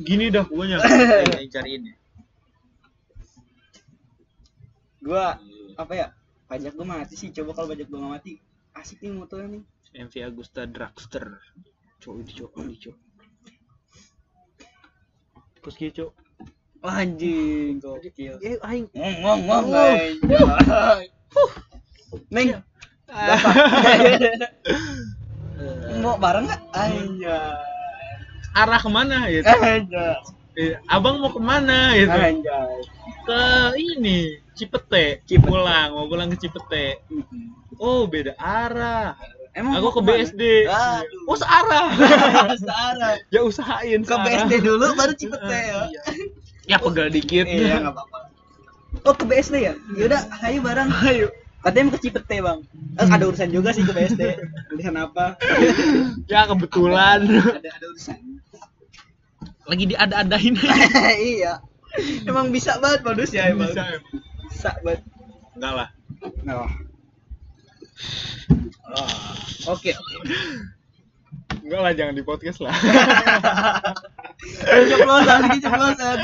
[SPEAKER 1] gini dah pokoknya cariin ya
[SPEAKER 2] Gua apa ya? Pajak gua mati sih. Coba kalau pajak gua nggak mati, asik nih motornya nih.
[SPEAKER 1] MV Agusta Dragster cok ini cok ini cok terus gitu cok
[SPEAKER 2] anjing, gokil.
[SPEAKER 1] eh aing
[SPEAKER 2] ngomong,
[SPEAKER 1] Oh.
[SPEAKER 2] anjing. Neng, mau bareng nggak? Anjay.
[SPEAKER 1] arah ke mana gitu
[SPEAKER 2] Anjay.
[SPEAKER 1] Eh, abang mau ke mana gitu
[SPEAKER 2] Anjay.
[SPEAKER 1] Ke ini Cipete
[SPEAKER 2] Cipete.
[SPEAKER 1] pulang mau pulang ke Cipete oh beda arah
[SPEAKER 2] Emang
[SPEAKER 1] aku ke? BSD
[SPEAKER 2] Aduh.
[SPEAKER 1] oh searah
[SPEAKER 2] Searah.
[SPEAKER 1] ya usahain
[SPEAKER 2] Ke BSD dulu baru Cipete ya.
[SPEAKER 1] Iya. ya pegal dikit
[SPEAKER 2] Iya, nggak apa-apa. Oh, ke BSD ya? Yaudah, ayo bareng.
[SPEAKER 1] ayo
[SPEAKER 2] Katanya mau ke Cipete, Bang. Eh, ada urusan juga sih ke BSD. Urusan apa?
[SPEAKER 1] ya kebetulan
[SPEAKER 2] Ada ada urusan.
[SPEAKER 1] lagi diada-adain
[SPEAKER 2] iya. Emang bisa banget modus ya, emang.
[SPEAKER 1] bisa emang.
[SPEAKER 2] Bisa banget.
[SPEAKER 1] enggak lah
[SPEAKER 2] Oh. Oh. Oke, oke.
[SPEAKER 1] enggak lah jangan di podcast lah
[SPEAKER 2] Ceplosan, ini ceplosan.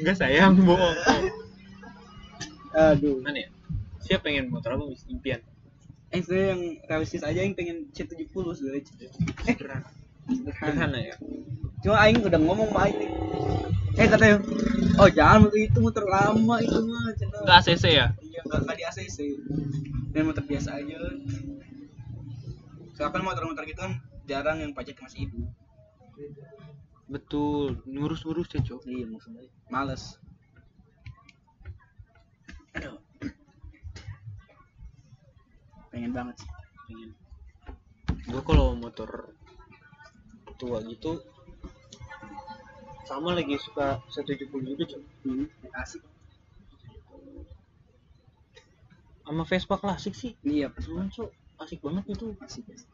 [SPEAKER 1] enggak sayang bohong
[SPEAKER 2] Aduh.
[SPEAKER 1] mana ya siapa pengen motor apa impian
[SPEAKER 2] Eh, saya yang realistis aja yang pengen C70 sebenarnya. Eh,
[SPEAKER 1] sederhana. ya
[SPEAKER 2] Cuma aing udah ngomong sama aing nih. eh katanya oh jangan motor itu motor lama itu mah.
[SPEAKER 1] Enggak ACC ya?
[SPEAKER 2] iya nggak nggak di ACC dan motor biasa aja soalnya kan motor-motor gitu kan jarang yang pajak masih ibu
[SPEAKER 1] Betul, ngurus-ngurus ya, Cok.
[SPEAKER 2] iya maksudnya males aduh pengen banget sih pengen
[SPEAKER 1] Gue kalau motor tua gitu sama lagi suka 170 juga, Cok.
[SPEAKER 2] hmm, asik
[SPEAKER 1] Sama Vespa klasik sih.
[SPEAKER 2] iya
[SPEAKER 1] Cuman, Cok, asik banget itu.
[SPEAKER 2] asik asik.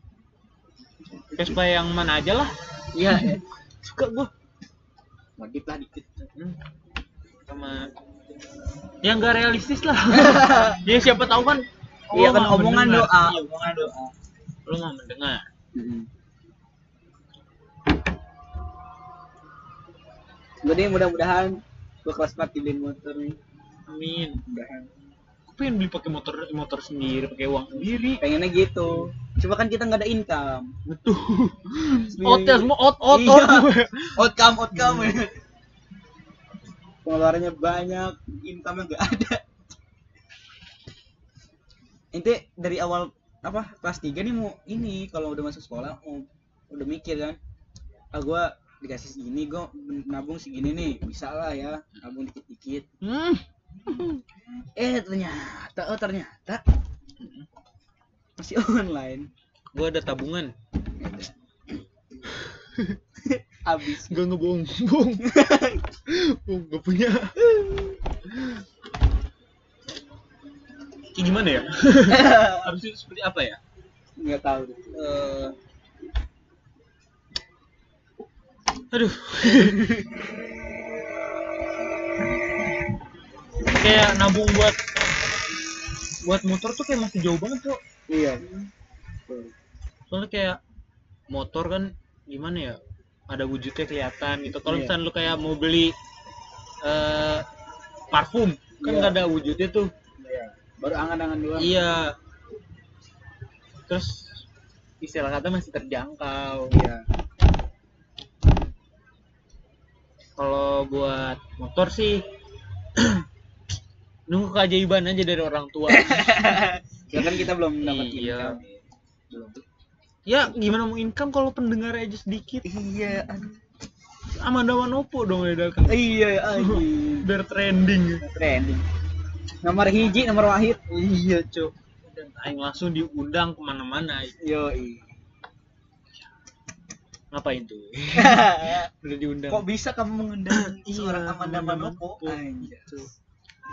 [SPEAKER 1] Vespa yang mana aja lah.
[SPEAKER 2] iya ya.
[SPEAKER 1] Suka gua.
[SPEAKER 2] modif lah dikit
[SPEAKER 1] Hmm. Sama yang gak realistis lah. ya siapa tahu kan
[SPEAKER 2] iya kan omongan
[SPEAKER 1] mendengar.
[SPEAKER 2] doa
[SPEAKER 1] Iya,
[SPEAKER 2] omongan doa
[SPEAKER 1] Lu mau mendengar.
[SPEAKER 2] gue deh mudah-mudahan gue kelas 4 dibeliin motor nih
[SPEAKER 1] Amin.
[SPEAKER 2] mudahan
[SPEAKER 1] Aku pengen beli pakai motor motor sendiri, pakai uang sendiri.
[SPEAKER 2] pengennya gitu cuma kan kita nggak ada income
[SPEAKER 1] Betul. Out ya semua out out
[SPEAKER 2] Iya.
[SPEAKER 1] out.
[SPEAKER 2] outcome outcome pengeluarannya banyak income nggak ada ente dari awal apa kelas 3 nih mau ini kalau udah masuk sekolah mau udah mikir kan ah gua dikasih segini gua nabung segini nih bisa lah ya nabung dikit-dikit
[SPEAKER 1] Hmm.
[SPEAKER 2] eh ternyata oh ternyata masih online
[SPEAKER 1] Gua ada tabungan.
[SPEAKER 2] habis
[SPEAKER 1] Gak ngebohong, bohong. Bohong, gak punya. Kayak gimana ya? Harus itu seperti apa ya?
[SPEAKER 2] nggak tahu deh.
[SPEAKER 1] Aduh. kayak nabung buat buat motor tuh kayak masih jauh banget tuh.
[SPEAKER 2] iya
[SPEAKER 1] Soalnya kayak motor kan gimana ya? Ada wujudnya kelihatan gitu. Kalau
[SPEAKER 2] Iya.
[SPEAKER 1] misalnya lu kayak mau beli eh parfum kan
[SPEAKER 2] Iya.
[SPEAKER 1] nggak ada wujudnya tuh.
[SPEAKER 2] Iya. baru angan-angan doang
[SPEAKER 1] Iya. Terus istilah kata masih terjangkau.
[SPEAKER 2] iya
[SPEAKER 1] Kalau buat motor sih nunggu keajaiban aja dari orang tua.
[SPEAKER 2] ya kan kita belum dapat
[SPEAKER 1] Iya.
[SPEAKER 2] belum
[SPEAKER 1] ya gimana mau income kalau pendengar aja sedikit.
[SPEAKER 2] iya aduh.
[SPEAKER 1] Amanda Manopo dong ya
[SPEAKER 2] iya anjing
[SPEAKER 1] Biar trending.
[SPEAKER 2] trending nomor hiji nomor wahid
[SPEAKER 1] Iya, Cok. Dan aing langsung diundang ke mana-mana.
[SPEAKER 2] yo
[SPEAKER 1] Ngapain tuh? Udah diundang.
[SPEAKER 2] kok bisa kamu mengundang
[SPEAKER 1] Iya,
[SPEAKER 2] seorang Amanda Manopo.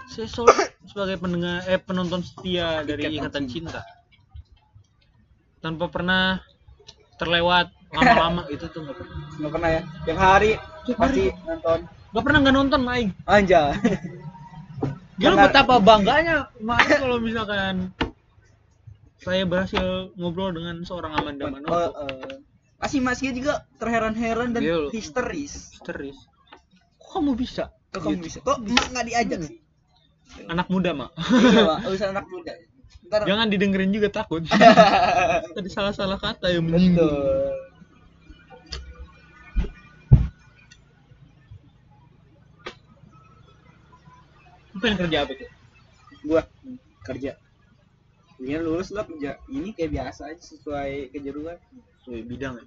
[SPEAKER 1] Saya selalu sebagai pendengar eh penonton setia dari
[SPEAKER 2] Ikatan
[SPEAKER 1] Cinta. Tanpa pernah terlewat lama-lama itu tuh nggak pernah.
[SPEAKER 2] nggak pernah ya yang hari
[SPEAKER 1] Tiap
[SPEAKER 2] pasti nonton
[SPEAKER 1] Nggak pernah nggak nonton Maing.
[SPEAKER 2] anja
[SPEAKER 1] Gila betapa bangganya Maing kalau misalkan saya berhasil ngobrol dengan seorang Amanda Manopo.
[SPEAKER 2] eh. Pasti masnya juga terheran-heran dan
[SPEAKER 1] Iya, loh.
[SPEAKER 2] histeris
[SPEAKER 1] Histeris. Kok kamu bisa?
[SPEAKER 2] kok kamu
[SPEAKER 1] Gitu.
[SPEAKER 2] bisa kok emak nggak diajak
[SPEAKER 1] Hmm.
[SPEAKER 2] sih
[SPEAKER 1] Anak muda, Mak.
[SPEAKER 2] iya pak urusan anak muda ntar
[SPEAKER 1] Jangan didengerin juga takut. Tadi salah-salah kata yang menyinggung.
[SPEAKER 2] betul
[SPEAKER 1] Lu pengen kerja apa tuh?
[SPEAKER 2] gua kerja ini lulus lah kerja ini kayak biasa aja sesuai kejuruan
[SPEAKER 1] Sesuai bidang ya.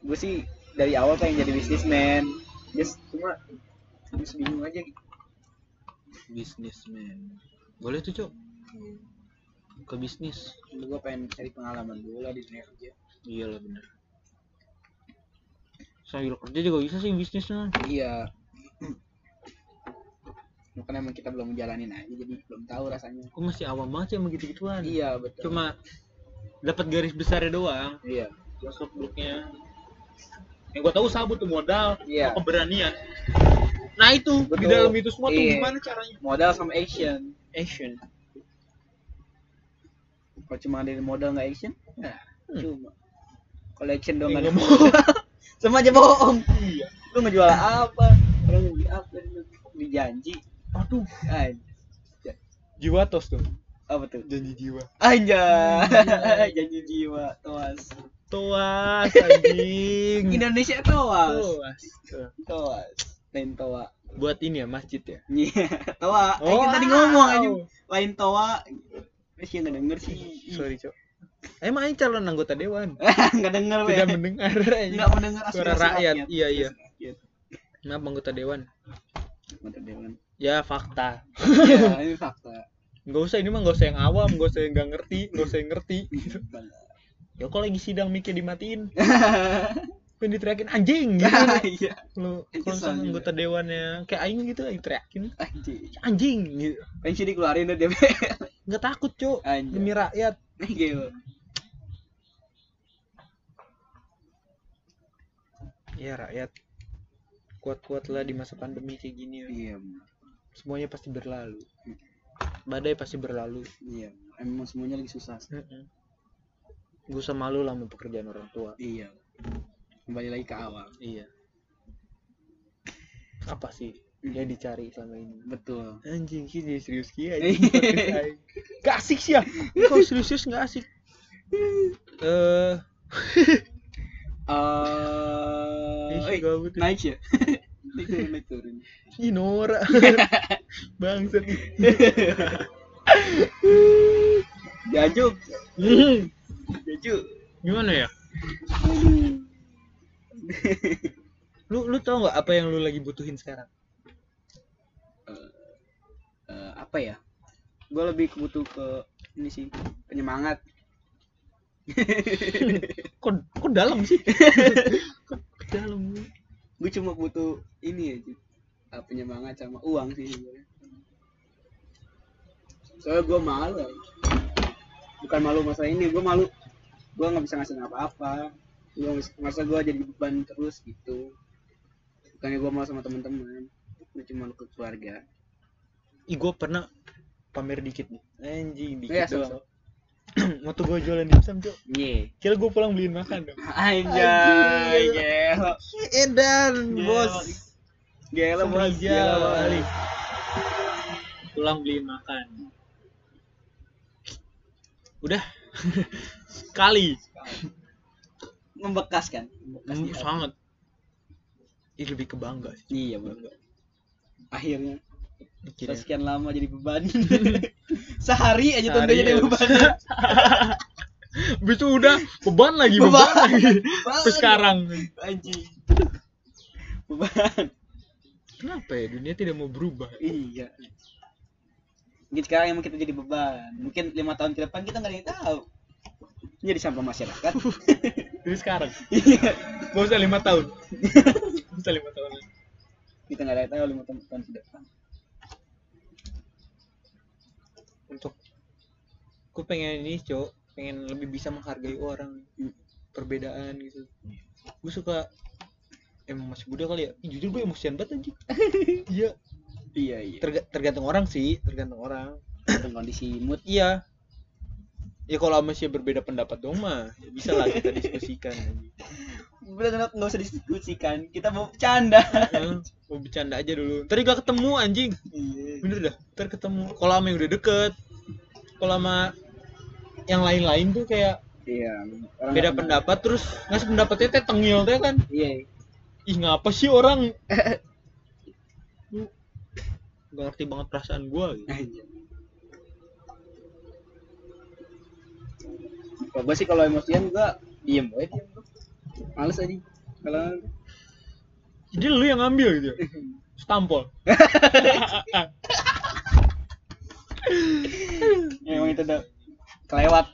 [SPEAKER 2] gue sih dari awal pengen jadi bisnismen just cuma terus bingung aja gitu
[SPEAKER 1] Businessman. Boleh tuh, Cok. Ke bisnis.
[SPEAKER 2] gue pengen cari pengalaman dulu lah di dunia kerja
[SPEAKER 1] Iya lah bener. Sambil kerja juga bisa sih bisnisnya.
[SPEAKER 2] iya Mungkin emang kita belum menjalanin aja jadi belum tahu rasanya
[SPEAKER 1] Aku masih awam banget sih sama gitu-gituan.
[SPEAKER 2] iya betul
[SPEAKER 1] Cuma dapat garis besarnya doang.
[SPEAKER 2] iya
[SPEAKER 1] Masuk bloknya. Yang gua tahu sabu tuh modal,
[SPEAKER 2] Iya.
[SPEAKER 1] keberanian. Nah itu di
[SPEAKER 2] Betul.
[SPEAKER 1] dalam itu semua tuh
[SPEAKER 2] Iya.
[SPEAKER 1] gimana caranya?
[SPEAKER 2] modal sama action
[SPEAKER 1] Action.
[SPEAKER 2] kalau cuma dari modal nggak action nah
[SPEAKER 1] Hmm.
[SPEAKER 2] cuma kalau action doang
[SPEAKER 1] Eh,
[SPEAKER 2] nggak ada- sama aja bohong
[SPEAKER 1] Iya.
[SPEAKER 2] lu ngejual apa orang mau beli apa dijanji
[SPEAKER 1] Aduh,
[SPEAKER 2] Anjay.
[SPEAKER 1] jiwa tos tuh.
[SPEAKER 2] Apa tuh
[SPEAKER 1] Janji jiwa.
[SPEAKER 2] Anjay, janji jiwa, tuas.
[SPEAKER 1] Toas anjing.
[SPEAKER 2] Indonesia toas
[SPEAKER 1] Toas.
[SPEAKER 2] toas lain toa
[SPEAKER 1] Buat ini ya masjid ya.
[SPEAKER 2] Iya, toa. Eh,
[SPEAKER 1] Oh,
[SPEAKER 2] kita tadi ngomong aja lain toa. Terus yang nggak denger sih.
[SPEAKER 1] Sorry, Cok. Emang ini calon anggota dewan.
[SPEAKER 2] Nggak denger
[SPEAKER 1] Tidak mendengar.
[SPEAKER 2] Nggak mendengar
[SPEAKER 1] Suara
[SPEAKER 2] aspirasi
[SPEAKER 1] rakyat. Iya, iya.
[SPEAKER 2] Rakyat.
[SPEAKER 1] Kenapa anggota dewan?
[SPEAKER 2] Mata dewan.
[SPEAKER 1] Ya fakta.
[SPEAKER 2] Ya, ini fakta.
[SPEAKER 1] Nggak usah ini mah nggak usah yang awam, nggak usah yang nggak ngerti, nggak usah yang ngerti. Ya kok lagi sidang mikir dimatiin, pengen diteriakin anjing gitu.
[SPEAKER 2] Iya.
[SPEAKER 1] Lu kalau anggota dewannya kayak aing gitu lagi teriakin
[SPEAKER 2] Anjing.
[SPEAKER 1] anjing gitu.
[SPEAKER 2] Pensi dikeluarin deh DP.
[SPEAKER 1] Nggak takut.
[SPEAKER 2] Anjing.
[SPEAKER 1] Demi rakyat.
[SPEAKER 2] Gitu.
[SPEAKER 1] Ya rakyat kuat-kuatlah di masa pandemi kayak gini. ya.
[SPEAKER 2] Iya.
[SPEAKER 1] Semuanya pasti berlalu. Badai pasti berlalu.
[SPEAKER 2] Iya. Emang semuanya lagi susah.
[SPEAKER 1] Heeh. Gak usah malu lah sama pekerjaan orang tua.
[SPEAKER 2] Iya. Kembali lagi ke awal.
[SPEAKER 1] Iya. Apa sih yang dicari selama ini?
[SPEAKER 2] Betul.
[SPEAKER 1] Anjing sih jadi serius kia. Gak asik sih ya. Kalau serius-serius gak asik. Eh,
[SPEAKER 2] Eh,
[SPEAKER 1] Ih,
[SPEAKER 2] eh,
[SPEAKER 1] ya.
[SPEAKER 2] naik ya? naik turun,
[SPEAKER 1] ih Nora. Bangsat.
[SPEAKER 2] Jajuk, jajuk.
[SPEAKER 1] Gimana ya? Lu lu tau nggak apa yang lu lagi butuhin sekarang?
[SPEAKER 2] Eh, apa ya? Gue lebih butuh ke ini sih penyemangat.
[SPEAKER 1] Kok kok dalam sih? kok dalam.
[SPEAKER 2] Gue cuma butuh ini aja. eh, penyemangat sama uang sih sebenarnya. Soalnya gue malu. ya. Bukan malu masalah ini, gue malu. Gue nggak bisa ngasih apa-apa. Gue masa gue jadi beban terus gitu. Bukannya gue mau sama teman-teman. Gue cuma ke keluarga.
[SPEAKER 1] Ih gua pernah pamer dikit nih. Anjing dikit
[SPEAKER 2] Iya,
[SPEAKER 1] doang. Waktu gua jualan dimsum, Cok.
[SPEAKER 2] Iya.
[SPEAKER 1] Kira gua pulang beliin makan dong.
[SPEAKER 2] Anjay, gelo.
[SPEAKER 1] Edan, bos.
[SPEAKER 2] Gelo, bos. Gelo, bos.
[SPEAKER 1] kali. Pulang beliin makan. Udah. Sekali.
[SPEAKER 2] Membekas kan? Membekas
[SPEAKER 1] Hmm, sangat. Ih, lebih ke bangga sih.
[SPEAKER 2] Iya, bangga. Akhirnya. Setelah sekian lama jadi beban. Sehari aja
[SPEAKER 1] Sehari
[SPEAKER 2] tentunya jadi
[SPEAKER 1] ya.
[SPEAKER 2] beban.
[SPEAKER 1] Habis itu udah beban lagi, beban,
[SPEAKER 2] Beban.
[SPEAKER 1] lagi. Sekarang.
[SPEAKER 2] Anjing. Beban.
[SPEAKER 1] Kenapa ya dunia tidak mau berubah?
[SPEAKER 2] Iya. Mungkin sekarang emang kita jadi beban. Mungkin lima tahun ke depan kita nggak ada yang tahu. Jadi sampah masyarakat.
[SPEAKER 1] Jadi sekarang.
[SPEAKER 2] Iya.
[SPEAKER 1] Gak usah lima tahun. Gak usah lima tahun.
[SPEAKER 2] kita nggak ada yang tahu lima tahun tahun ke depan.
[SPEAKER 1] Untuk gue pengen ini, cok, pengen lebih bisa menghargai orang, perbedaan gitu. Gue suka emang masih muda kali ya. Jujur gue emosian banget anjing. Iya,
[SPEAKER 2] Iya iya.
[SPEAKER 1] terga- tergantung orang sih, tergantung orang.
[SPEAKER 2] Tergantung kondisi mood.
[SPEAKER 1] Iya. Ya kalau masih berbeda pendapat dong mah, ya bisa lah kita diskusikan.
[SPEAKER 2] Udah nggak usah diskusikan. Kita mau bercanda.
[SPEAKER 1] Heeh, mau bercanda aja dulu. Tadi gak ketemu anjing.
[SPEAKER 2] Iya.
[SPEAKER 1] Bener dah, ntar ketemu. Kalau sama yang udah deket, kalau sama yang lain-lain tuh kayak
[SPEAKER 2] Iya. orang
[SPEAKER 1] beda pendapat terus ngasih pendapatnya teh tengil teh kan.
[SPEAKER 2] Iya.
[SPEAKER 1] Ih ngapa sih orang? Gak ngerti banget perasaan gua gitu.
[SPEAKER 2] Kalau gue sih kalau emosian gua diem gue diem gua. Males aja. Kalau
[SPEAKER 1] Jadi lu yang ngambil gitu. ya? Stampol.
[SPEAKER 2] ya, emang itu udah kelewat,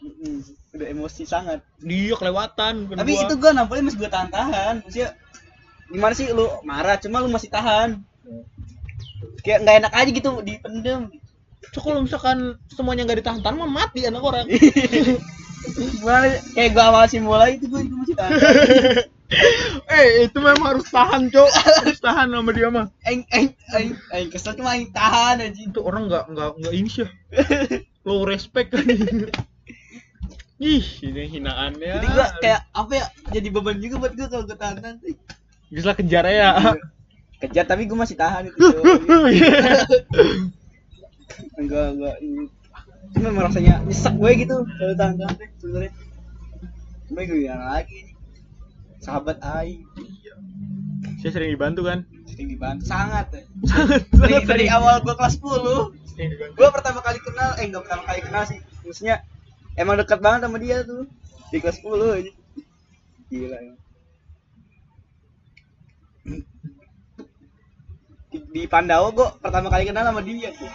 [SPEAKER 2] udah emosi sangat.
[SPEAKER 1] Dia kelewatan.
[SPEAKER 2] Tapi
[SPEAKER 1] gua.
[SPEAKER 2] itu gua nampaknya masih gua tahan-tahan. Maksudnya gimana sih lu marah cuma lu masih tahan. Kayak nggak enak aja gitu dipendem.
[SPEAKER 1] So, kalau misalkan semuanya nggak ditahan-tahan mah mati anak orang.
[SPEAKER 2] Gimana kayak gua sama si mulai itu gua juga masih tahan.
[SPEAKER 1] eh, itu memang harus tahan, Cok. harus tahan sama dia mah.
[SPEAKER 2] Aing aing aing aing kesel cuma aing tahan aja.
[SPEAKER 1] Itu orang nggak nggak nggak ini sih. Low respect kan. Ih, ini hinaannya.
[SPEAKER 2] Jadi gua kayak apa ya? Jadi beban juga buat gua kalau gua tahan sih.
[SPEAKER 1] bisa kejar ya.
[SPEAKER 2] Kejar tapi gua masih tahan itu. Enggak enggak ini cuma emang rasanya nyesek gue gitu kalau tahan tahan teh sebenarnya. Cuma gue bilang lagi sahabat Aing.
[SPEAKER 1] Saya sering dibantu kan?
[SPEAKER 2] Sering dibantu. Sangat ya.
[SPEAKER 1] sangat.
[SPEAKER 2] Dari, awal gua kelas 10
[SPEAKER 1] Sering dibantu.
[SPEAKER 2] gua pertama kali kenal eh enggak pertama kali kenal sih. Maksudnya emang dekat banget sama dia tuh di kelas 10 aja gila ya di, di Pandawa gua pertama kali kenal sama dia tuh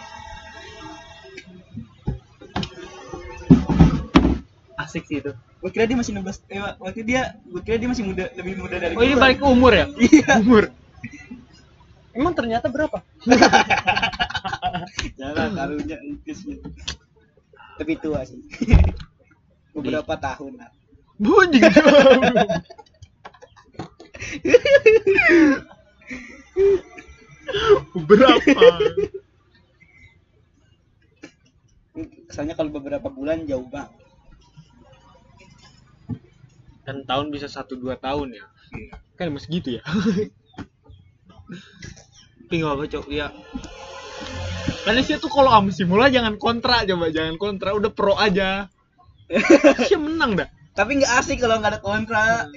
[SPEAKER 1] asik sih itu.
[SPEAKER 2] Gua kira dia masih 16 eh, waktu dia gua kira dia masih muda lebih muda dari
[SPEAKER 1] oh ini balik ke umur ya?
[SPEAKER 2] Iya.
[SPEAKER 1] Umur. Emang ternyata berapa?
[SPEAKER 2] Jangan karunya gitu. tapi tua sih. Beberapa tahun lah.
[SPEAKER 1] Bunyi berapa
[SPEAKER 2] kesannya kalau beberapa bulan jauh banget
[SPEAKER 1] kan tahun bisa satu dua tahun ya? Kan masih gitu ya? Tapi nggak apa cok. Ya karena sih tuh kalau am si mula jangan kontra coba. Jangan kontra udah pro aja. Sih menang dah?
[SPEAKER 2] Tapi nggak asik kalau nggak ada kontra.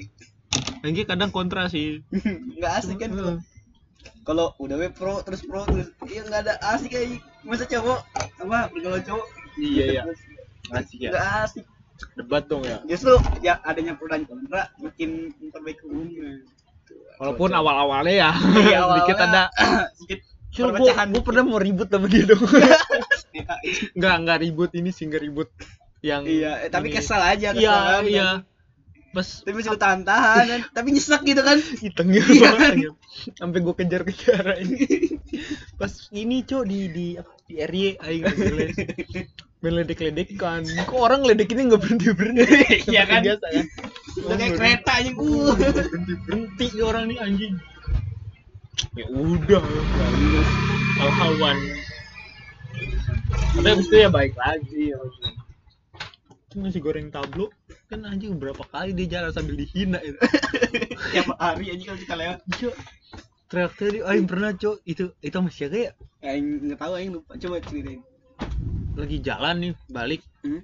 [SPEAKER 1] Lagi kadang kontra sih.
[SPEAKER 2] Nggak asik kan? Kalau kalau udah we pro terus pro terus iya nggak ada asik kayak masa cowok? Apa? Bergaul cowok?
[SPEAKER 1] Iya ya asik ya.
[SPEAKER 2] Nggak asik.
[SPEAKER 1] Debat dong ya.
[SPEAKER 2] Justru ya adanya pro dan kontra bikin memperbaiki hubungan
[SPEAKER 1] walaupun awal-awalnya ya.
[SPEAKER 2] Iya, awal-awalnya
[SPEAKER 1] dikit ada.
[SPEAKER 2] sedikit
[SPEAKER 1] Cuma
[SPEAKER 2] perpecahan.
[SPEAKER 1] gue pernah mau ribut sama dia dong. Enggak, enggak ribut ini sih enggak ribut yang
[SPEAKER 2] iya eh, tapi
[SPEAKER 1] ini.
[SPEAKER 2] kesal aja kesal
[SPEAKER 1] Iya,
[SPEAKER 2] kan.
[SPEAKER 1] iya. Pas
[SPEAKER 2] tapi masih tahan tahan kan tapi nyesek gitu kan
[SPEAKER 1] hitungnya
[SPEAKER 2] Iya.
[SPEAKER 1] banget. Sampai gue kejar-kejar ini. Pas ini cok di di apa di RY aing ngeles. Meledek-ledekan. Kok orang ledekinnya enggak berhenti-berhenti.
[SPEAKER 2] Iya kan?
[SPEAKER 1] Biasa kan.
[SPEAKER 2] udah kayak kereta aja uh
[SPEAKER 1] Berhenti nih orang nih anjing. Ya udah, bagus. Al-hawan. Tapi abis itu ya baik lagi. Ya. Itu nasi goreng tablo. Kan anjing berapa kali dia jalan sambil dihina itu.
[SPEAKER 2] tiap hari aja kalau kita lewat.
[SPEAKER 1] Cok. Teriak tadi, aing pernah cok itu itu sama siapa ya?
[SPEAKER 2] Aing nggak tahu Aing lupa. Coba ceritain.
[SPEAKER 1] Lagi jalan nih balik.
[SPEAKER 2] Hmm?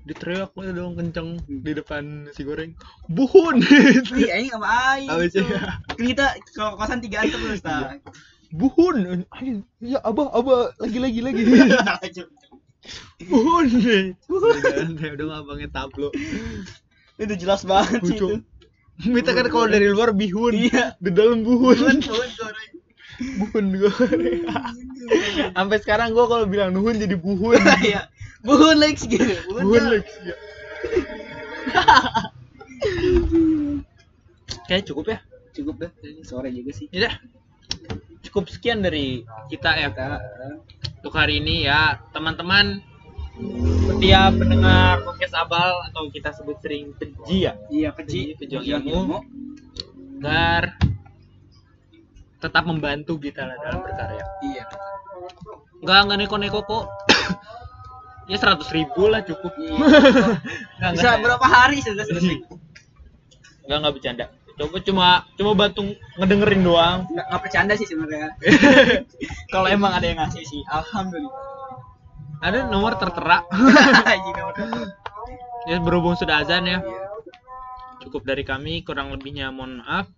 [SPEAKER 1] diteriak lah dong kenceng di depan nasi goreng. Buhun!
[SPEAKER 2] Ih, Aing sama Aing
[SPEAKER 1] Apa sih?
[SPEAKER 2] tuh. Kita kalau kosan tiga terus ta
[SPEAKER 1] buhun! Anjing ya abah abah lagi lagi lagi buhun udah udah abangnya tablo
[SPEAKER 2] itu jelas banget sih itu
[SPEAKER 1] Kita kan kalau dari luar bihun
[SPEAKER 2] Iya.
[SPEAKER 1] di dalam buhun
[SPEAKER 2] Bukan, bukan, goreng.
[SPEAKER 1] buhun goreng sampai sekarang gua kalau bilang nuhun jadi buhun
[SPEAKER 2] Iya. Buhun Lex gitu.
[SPEAKER 1] buhun
[SPEAKER 2] Buhun
[SPEAKER 1] lagi ya. kayak cukup ya
[SPEAKER 2] Cukup dah. Sore juga sih.
[SPEAKER 1] ya dah. Cukup sekian dari kita ya untuk hari ini ya teman-teman setiap pendengar podcast abal atau kita sebut sering peji ya?
[SPEAKER 2] Iya peci
[SPEAKER 1] Pejuang ilmu. agar tetap membantu kita lah dalam berkarya.
[SPEAKER 2] Iya.
[SPEAKER 1] nggak nggak neko-neko kok. Ya seratus ribu lah cukup.
[SPEAKER 2] Iya.
[SPEAKER 1] nggak
[SPEAKER 2] Bisa
[SPEAKER 1] nggak
[SPEAKER 2] berapa hari sudah selesai?
[SPEAKER 1] nggak nggak bercanda coba cuma cuma bantu ngedengerin doang
[SPEAKER 2] Nggak nggak bercanda sih sebenarnya. Kalau emang ada yang ngasih sih, alhamdulillah.
[SPEAKER 1] ada nomor tertera
[SPEAKER 2] telepon.
[SPEAKER 1] ya berhubung sudah azan ya
[SPEAKER 2] Iya.
[SPEAKER 1] cukup dari kami kurang lebihnya mohon maaf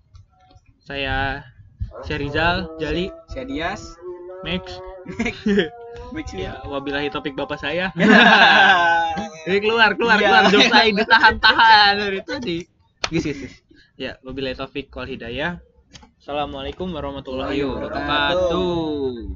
[SPEAKER 1] saya Syerizal Jali
[SPEAKER 2] Saya Dias.
[SPEAKER 1] Max
[SPEAKER 2] Mix
[SPEAKER 1] ya wabillahi topik bapak saya
[SPEAKER 2] ya.
[SPEAKER 1] Jadi keluar keluar
[SPEAKER 2] Iya.
[SPEAKER 1] keluar jok saya ditahan-tahan dari tadi gis gis. Ya, wabillahi taufik wal hidayah. Assalamualaikum warahmatullahi wabarakatuh.